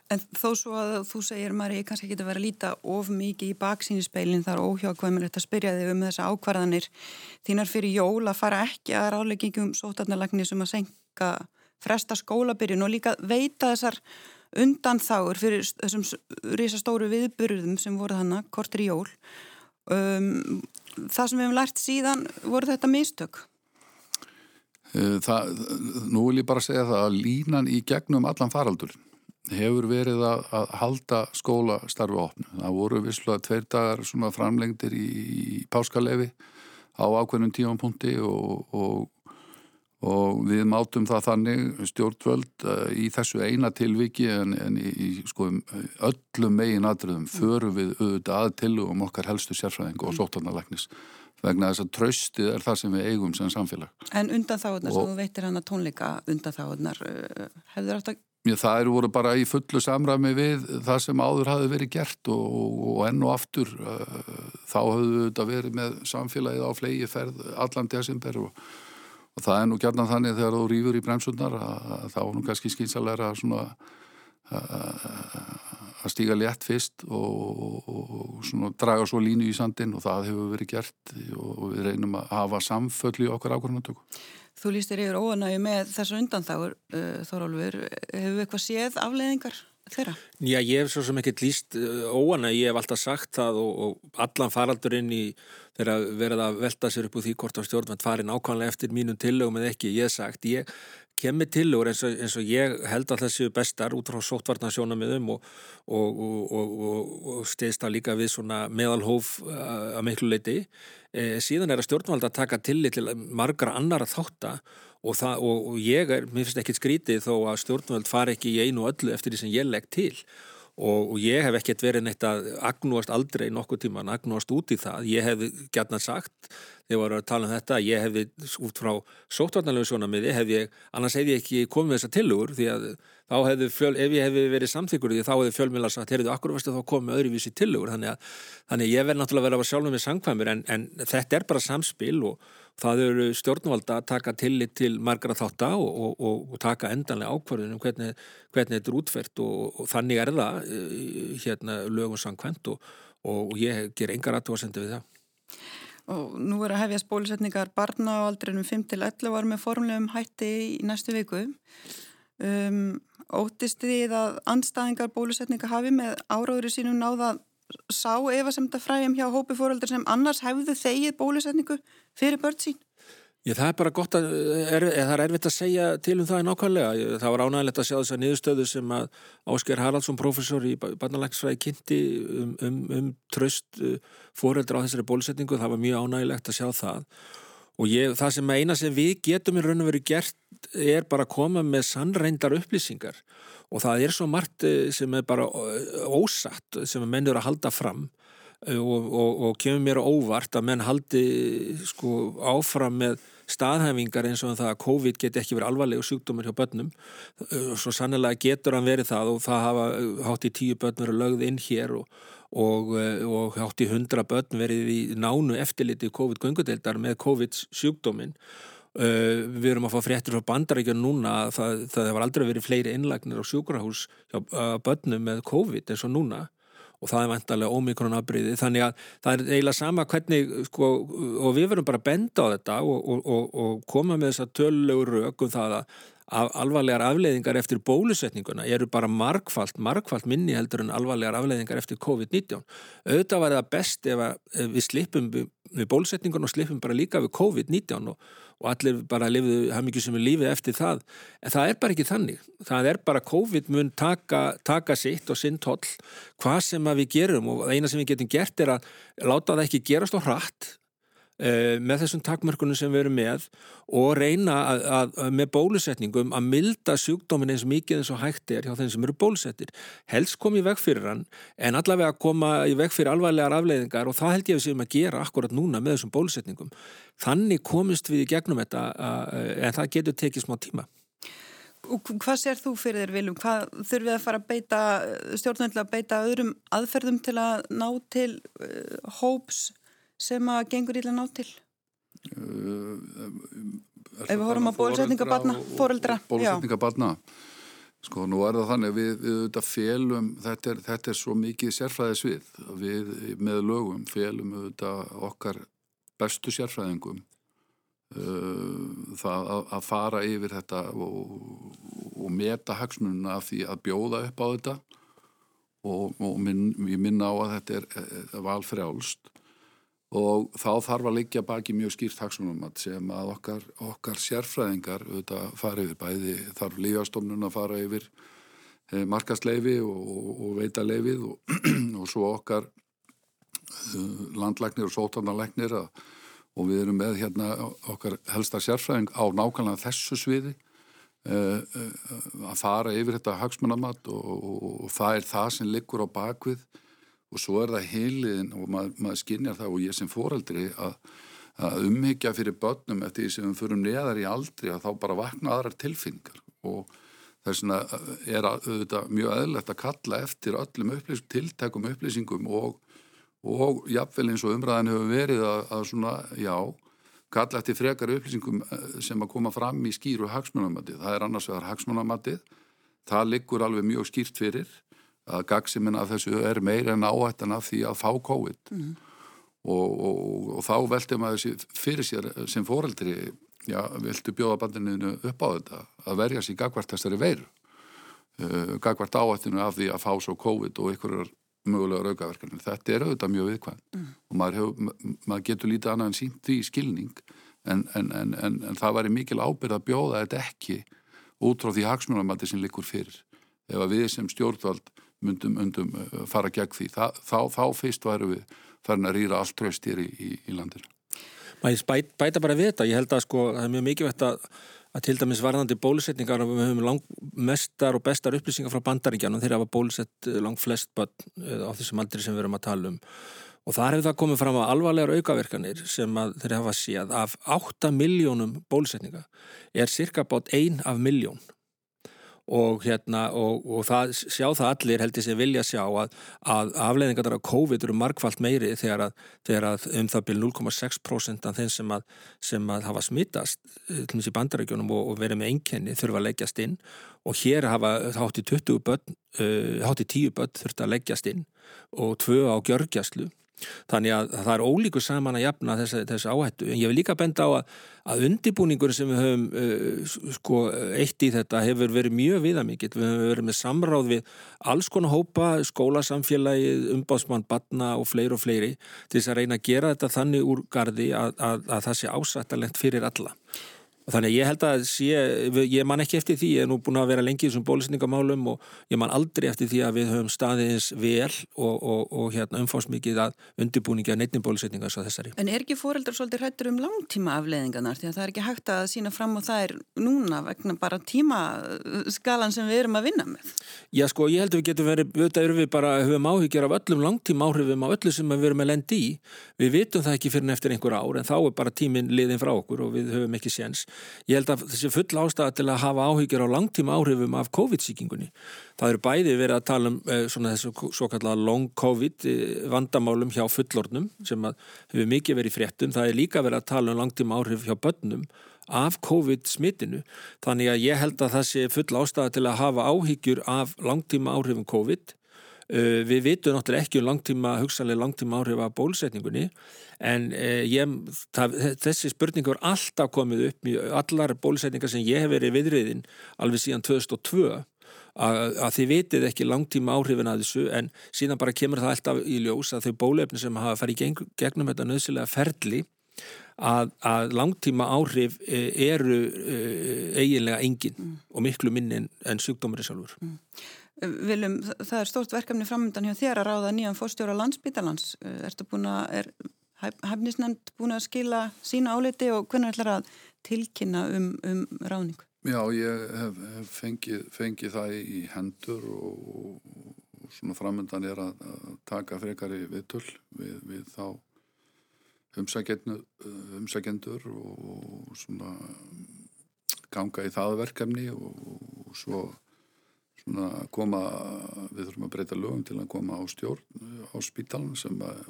[SPEAKER 1] En þó svo að þú segir Mari, ég kannski ekki að vera að líta of mikið í baksínispeilin þar óhjákvæmur þetta spyrjaði um þessa ákvarðanir þínar fyrir jól að fara ekki að ráleggingum sótarnalagni sem að senka fresta skólabyrjun og líka veita þessar undanþáur fyrir þessum risastóru viðburðum sem voru þannig kortir í jól Um, það sem við hefum lært síðan voru þetta mistök?
[SPEAKER 5] Uh, það, nú vil ég bara segja það að línan í gegnum allan faraldur hefur verið að, að halda skólastarfi opnu. Það voru visslega tveir dagar framlengtir í, í páskalefi á ákveðnum tímanpunti og, og og við mátum það þannig stjórnvöld uh, í þessu eina tilviki en, en í, í sko, öllum megin aðröðum förum við auðvitað að tilugum okkar helstu sérfræðing og mm. sótarnalæknis vegna þess að tröstið er það sem við eigum sem samfélag.
[SPEAKER 1] En undan þáðunar og, sem þú veitir hann að tónleika undan þáðunar uh, hefur
[SPEAKER 5] Mér það eru voru bara í fullu samræmi við það sem áður hafi verið gert og, og enn og aftur uh, þá hafðu þetta verið með samfélagið á flegi ferð allan desember og, og það er nú gætna þannig þegar þú rýfur í bremsundar að þá er nú kannski skynsalega að stíga létt fyrst og, og svona draga svo línu í sandin og það hefur verið gert og við reynum að hafa samföll í okkar ákvörðanatöku.
[SPEAKER 1] Þú lístir yfir óanægi með þessu undanþáur, uh, Þórólfur. Hefur við eitthvað séð afleðingar þeirra?
[SPEAKER 6] Já, ég hef svo sem ekkert líst uh, óanægi, ég hef alltaf sagt það og, og allan faraldurinn í þeirra verið að velta sér upp úr því hvort á stjórnvend farin ákvæmlega eftir mínum tillögum eða ekki. Ég hef sagt, ég kemur tillögur eins og, eins og ég held að þessi bestar út frá sóttvarnasjónamiðum og, og stiðst það líka við svona meðalhóf uh, að miklu leiti e, síðan er að stjórnvalda að taka tillit til margra annara þáttar og, það, og, og ég er, mér finnst ekki skrítið þó að stjórnvald fari ekki í einu öllu eftir því sem ég legg til. Og, og ég hef ekkert verið neitt að agnúast aldrei nokkuð tíma, agnúast út í það. Ég hef gætna sagt þegar við varum að tala um þetta, ég hef út frá sóttvarnalegu svona miði, hef ég annars hef ég ekki komið með þessa tilugur því að þá hefði, fjöl, ef ég hef verið samþyggur því þá hefði fjölmjöla sagt, heyrðu, akkur varstu þá komið öðruvísi tilugur, þannig að, þannig að ég verð náttúrulega að vera að sjálfa með sangkvæmur en, en þetta er bara samspil og það eru stjórnvalda að taka tillit til margra þátt á og, og, og, og taka endanlega ákvarðunum hvernig, hvernig þetta er útfært og þannig er það eh, hérna lögum sangkvæmt og ég ger engar aðtóasendi við það.
[SPEAKER 1] Og nú er að hefja spólusetningar barna á aldrinum 5-11 var með formlegum hætti í næstu viku. Um, óttist því að anstæðingar bólusetninga hafi með áráður sínum náða sá efa sem þetta fræðum hjá hópi fóröldar sem annars hefðu þegið bólusetningu fyrir börn sín?
[SPEAKER 6] Já, það er bara gott að, er, það er erfitt að segja til um það í nákvæmlega. Það var ánægilegt að sjá þess að niðurstöðu sem að Ásker Haraldsson, professor í barnalæksfræði, kynnti um, um, um tröst uh, fóreldra á þessari bólusetningu. Það var mjög ánægilegt að sjá það. Og ég, það sem eina sem við getum í raun og veru gert er bara að koma með sannreindar upplýsingar. Og það er svo margt uh, sem er bara uh, ósatt, sem menn eru að halda fram. Og, og, og kemur mér óvart að menn haldi sko áfram með staðhæfingar eins og það að COVID geti ekki verið alvarlegu sjúkdómar hjá börnum. Svo sannlega getur hann verið það og það hafa hátt í tíu börn verið lögð inn hér og, og, og hátt í hundra börn verið í nánu eftirliti COVID-göngudeldar með COVID sjúkdómin Uh, við erum að fá fréttir frá bandarækjum núna að það, það var aldrei verið fleiri innlagnir á sjúkrahús hjá uh, börnum með COVID eins og núna. Og það er vantarlega ómikronafbríði þannig að það er eiginlega sama hvernig sko, og við verum bara að benda á þetta og, og, og, og koma með þessa tölulegur rauk um það að alvarlegar afleiðingar eftir bólusetninguna eru bara markfalt, markfalt minni heldur en alvarlegar afleiðingar eftir COVID-19 auðvitað var það best ef, við slipum við bólusetningun og slipum bara líka við COVID-19 og, og allir bara lifðu, mikið sem er lífið eftir það. En það er bara ekki þannig. Það er bara COVID mun taka, taka sitt og sinn toll. Hvað sem við gerum og eina sem við getum gert er að láta það ekki gerast á hratt með þessum takmörkunum sem við erum með og reyna að, að, með bólusetningum að milda sjúkdómin eins mikið eins og hægt er hjá þeim sem eru bólusettir. Helst kom í veg fyrir hann en allavega koma í veg fyrir alvarlegar afleiðingar og það held ég að við séum að gera akkurat núna með þessum bólusetningum. Þannig komist við í gegnum þetta en það getur tekið smá tíma.
[SPEAKER 1] Og hvað sér þú fyrir þér Viljum? Hvað þurfið að fara að beita stjórnvöldlega að beita öðrum aðferðum til að ná til uh, hóps sem að gengur íla ná til? Uh, Ef við horfum á bólusetningabatna, fóreldra.
[SPEAKER 5] Bólusetningabatna, sko nú er það þannig við, við auðvitað félum, þetta er, þetta er svo mikið sérfræðisvið, við með lögum félum auðvitað okkar bestu sérfræðingum uh, það að, að fara yfir þetta og, og meta hagsmununa af því að bjóða upp á þetta og, og minn, ég minna á að þetta er, er valfrjálst og þá þarf að liggja baki mjög skýrt hagsmunumat sem að okkar, okkar sérfræðingar auðvitað fara yfir. Bæði þarf lífastofnun að fara yfir eh, markastleifi og, og veitaleifið og, og svo okkar uh, landlæknir og sótarnarlæknir og við erum með hérna okkar helsta sérfræðing á nákvæmlega þessu sviði uh, að fara yfir þetta hagsmunumat og, og það er það sem liggur á bakvið og svo er það heiliðin og mað, maður skinnjar það og ég sem foreldri að, að umhyggja fyrir börnum eftir því sem við förum neðar í aldri að þá bara vakna aðrar tilfinningar og Þess vegna er auðvitað mjög eðlert að kalla eftir öllum upplýsing, tiltekum upplýsingum og, og jafnvel eins og umræðin hefur verið að, að svona, já, kalla eftir frekar upplýsingum eh, sem að koma fram í skýru hagsmunamatið. Það er annars vegar hagsmunamatið. Það liggur alveg mjög skýrt fyrir að gagsiminn af þessu er meira en áhættan af því að fá COVID. Mm. Og, og, og þá að þessi fyrir sér sem foreldri já, viltu bjóða bandinu upp á þetta að verja sér gagvart þessari veiru uh, gagvart áhættinu af því að fá svo COVID og ykkurar mögulega raukaverkanir. Þetta er auðvitað mjög viðkvæm mm. og maður, hef, maður getur lítið annað en sínt því skilning en, en, en, en það væri mikil ábyrð að bjóða þetta ekki út frá því hagsmunarmaldi sem likur fyrir. Ef við sem stjórnvald myndum, myndum uh, fara gegn því, þá, þá, þá fyrst væru við farin að rýra allt tröst hér í, í, í landinu.
[SPEAKER 6] Maður bæt, bæta bara við þetta, ég held að sko það er mjög mikilvægt að, að til dæmis varðandi bólusetningar við höfum lang mestar og bestar upplýsingar frá bandaríkjanum þegar hafa bólusett eh, langt flest börn á þessum aldri sem við erum að tala um. Og þar hefur það komið fram að alvarlegar aukaverkanir sem þeir hafa síðan af 8 miljónum bólusetninga er cirka bát 1 af miljón og, hérna, og, og það, sjá það allir heldur sem vilja sjá að, að afleiðingar af COVID eru markvallt meiri þegar að, þegar að um það byrju 0,6% af þeim sem að, sem að hafa smittast til og meins í bandarækjunum og, og verið með einkenni þurfa að leggjast inn. Og hér hafa hátt í 20 börn, hátt í 10 börn þurft að leggjast inn og tvö á gjörgjastlu Þannig að það er ólíku saman að jafna þessi, þessi áhættu. En ég vil líka benda á að, að undibúningur sem við höfum uh, sko, eitt í þetta hefur verið mjög viðamikill. Við höfum verið með samráð við alls konar hópa, skólasamfélagi, umbásmann, batna og fleiri og fleiri til þess að reyna að gera þetta þannig úr gardi að, að, að það sé ásættalegt fyrir alla. Þannig að ég held að sé, ég man ekki eftir því, ég er nú búin að vera lengi í þessum bólusningamálum og ég man aldrei eftir því að við höfum staðins vel og, og, og hérna, umfásmikið að undirbúningi að neittni bólusninga svo þessari.
[SPEAKER 1] En er ekki fóreldrar svolítið hrættur um langtíma afleðingarnar því að það er ekki hægt að sína fram og það er núna vegna bara tímaskalan sem við erum að vinna með?
[SPEAKER 6] Já sko, ég held að við getum verið, auðvitað erum við bara, höfum áhyggjur af öllum langtíma áhrifum á öllu sem við erum að lendi í. Við vitum það ekki fyrir ég held að þessi full ástæða til að hafa áhyggjur á langtíma áhrifum af COVID-síkingunni. Það eru bæði verið að tala um eh, svona þessu svo kallar long COVID eh, vandamálum hjá fullornum sem hefur mikið verið fréttum. Það er líka verið að tala um langtíma áhrif hjá börnum af COVID-smittinu. Þannig að ég held að sé full ástæða til að hafa áhyggjur af langtíma áhrifum COVID við vitum náttúrulega ekki um langtíma, hugsanlega langtíma áhrif af bólusetningunni en uh, ég, það, þessi spurning voru alltaf komið upp í allar bólusetningar sem ég hef verið viðriðin alveg síðan 2002 að, að þið vitið ekki langtíma áhrifin að þessu en síðan bara kemur það alltaf í ljós að þau bólefni sem hafa farið geng, gegnum þetta nöðsilega ferli að, að langtíma áhrif uh, eru eiginlega engin mm. og miklu minni en, en sjúkdómari sjálfur mm.
[SPEAKER 1] Viljum, það er stort verkefni framöndan hjá þér að ráða nýjan fórstjóra landsbítalans. Ertu búin að, er hefnisnend búin að skila sína áliti og hvernig ætlar að tilkynna um, um ráðningu?
[SPEAKER 5] Já, ég hef, hef fengið, fengið það í hendur og, og svona framöndan er að, að taka frekari viðtull við, við þá umsækjendur og svona ganga í það verkefni og, og svo svona koma, við þurfum að breyta lögum til að koma á stjórn eh, á spítalan sem að,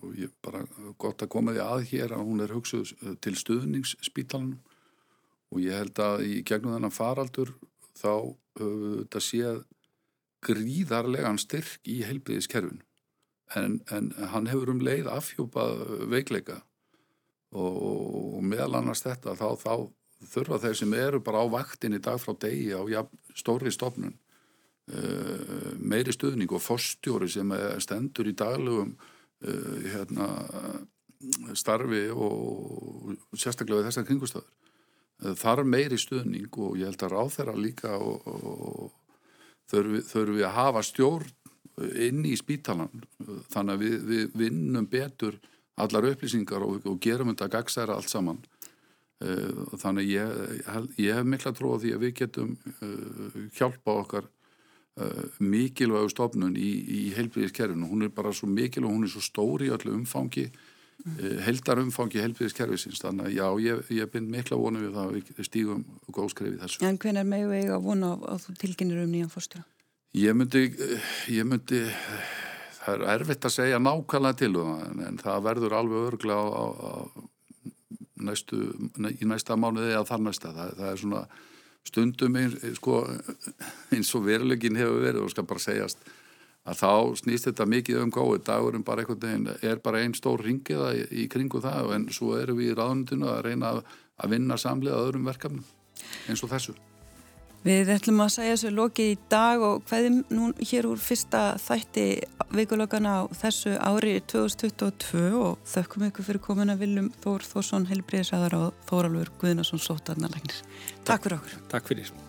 [SPEAKER 5] og ég bara gott að koma því að hér að hún er hugsuð eh, til stuðningsspítalan og ég held að í gegnum þennan faraldur þá við þetta séð gríðarlegan styrk í heilbriðiskerfin en, en hann hefur um leið afhjúpað veikleika. Og, og meðal annars þetta þá, þá þurfa þeir sem eru bara á vaktin í dag frá degi á ja, stóri stofnun uh, meiri stuðning og fórstjóri sem stendur í daglugum uh, hérna, starfi og sérstaklega við þessar kringustöður. Uh, þar meiri stuðning og ég held að ráð þeirra líka og, og þurfum við að hafa stjórn inn í spítalan þannig að við, við vinnum betur allar upplýsingar og, og gerum þetta gagsæra allt saman þannig ég, ég hef mikla trú á því að við getum hjálpa okkar mikilvægu stofnun í, í heilbríðiskerfinu. Hún er bara svo mikilvæg, hún er svo stóri í öllu umfangi mm. heldar umfangi helbiðiskerfisins þannig að já, ég, ég bind mikla vonu við það að við stígum góðskrefið þessu.
[SPEAKER 1] En hvenar megu eiga að vona að þú tilginir um nýjan fórstjóra?
[SPEAKER 5] Ég myndi, ég myndi, það er erfitt að segja nákvæmlega til um það en það verður alveg örglega á, á, á næstu, í næsta mánuði eða þar næsta. Það, það er svona stundum eins, sko, eins og verulegin hefur verið og skal bara segjast að þá snýst þetta mikið um góði dagurinn bara einhvern veginn er bara einn stór ringiða í, í kringu það en svo erum við í ráðnundinu að reyna að, að vinna samlega öðrum verkefnum eins og þessu.
[SPEAKER 1] Við ætlum að segja þessu lokið í dag og hvaðum nú hér úr fyrsta þætti vikulokana á þessu ári 2022 og þökkum ykkur fyrir komuna Viljum Þór Þórsson, Helbriðsæðar og Þóraldur Guðnarsson Sótarnarlegnir. Takk fyrir okkur.
[SPEAKER 6] Takk fyrir.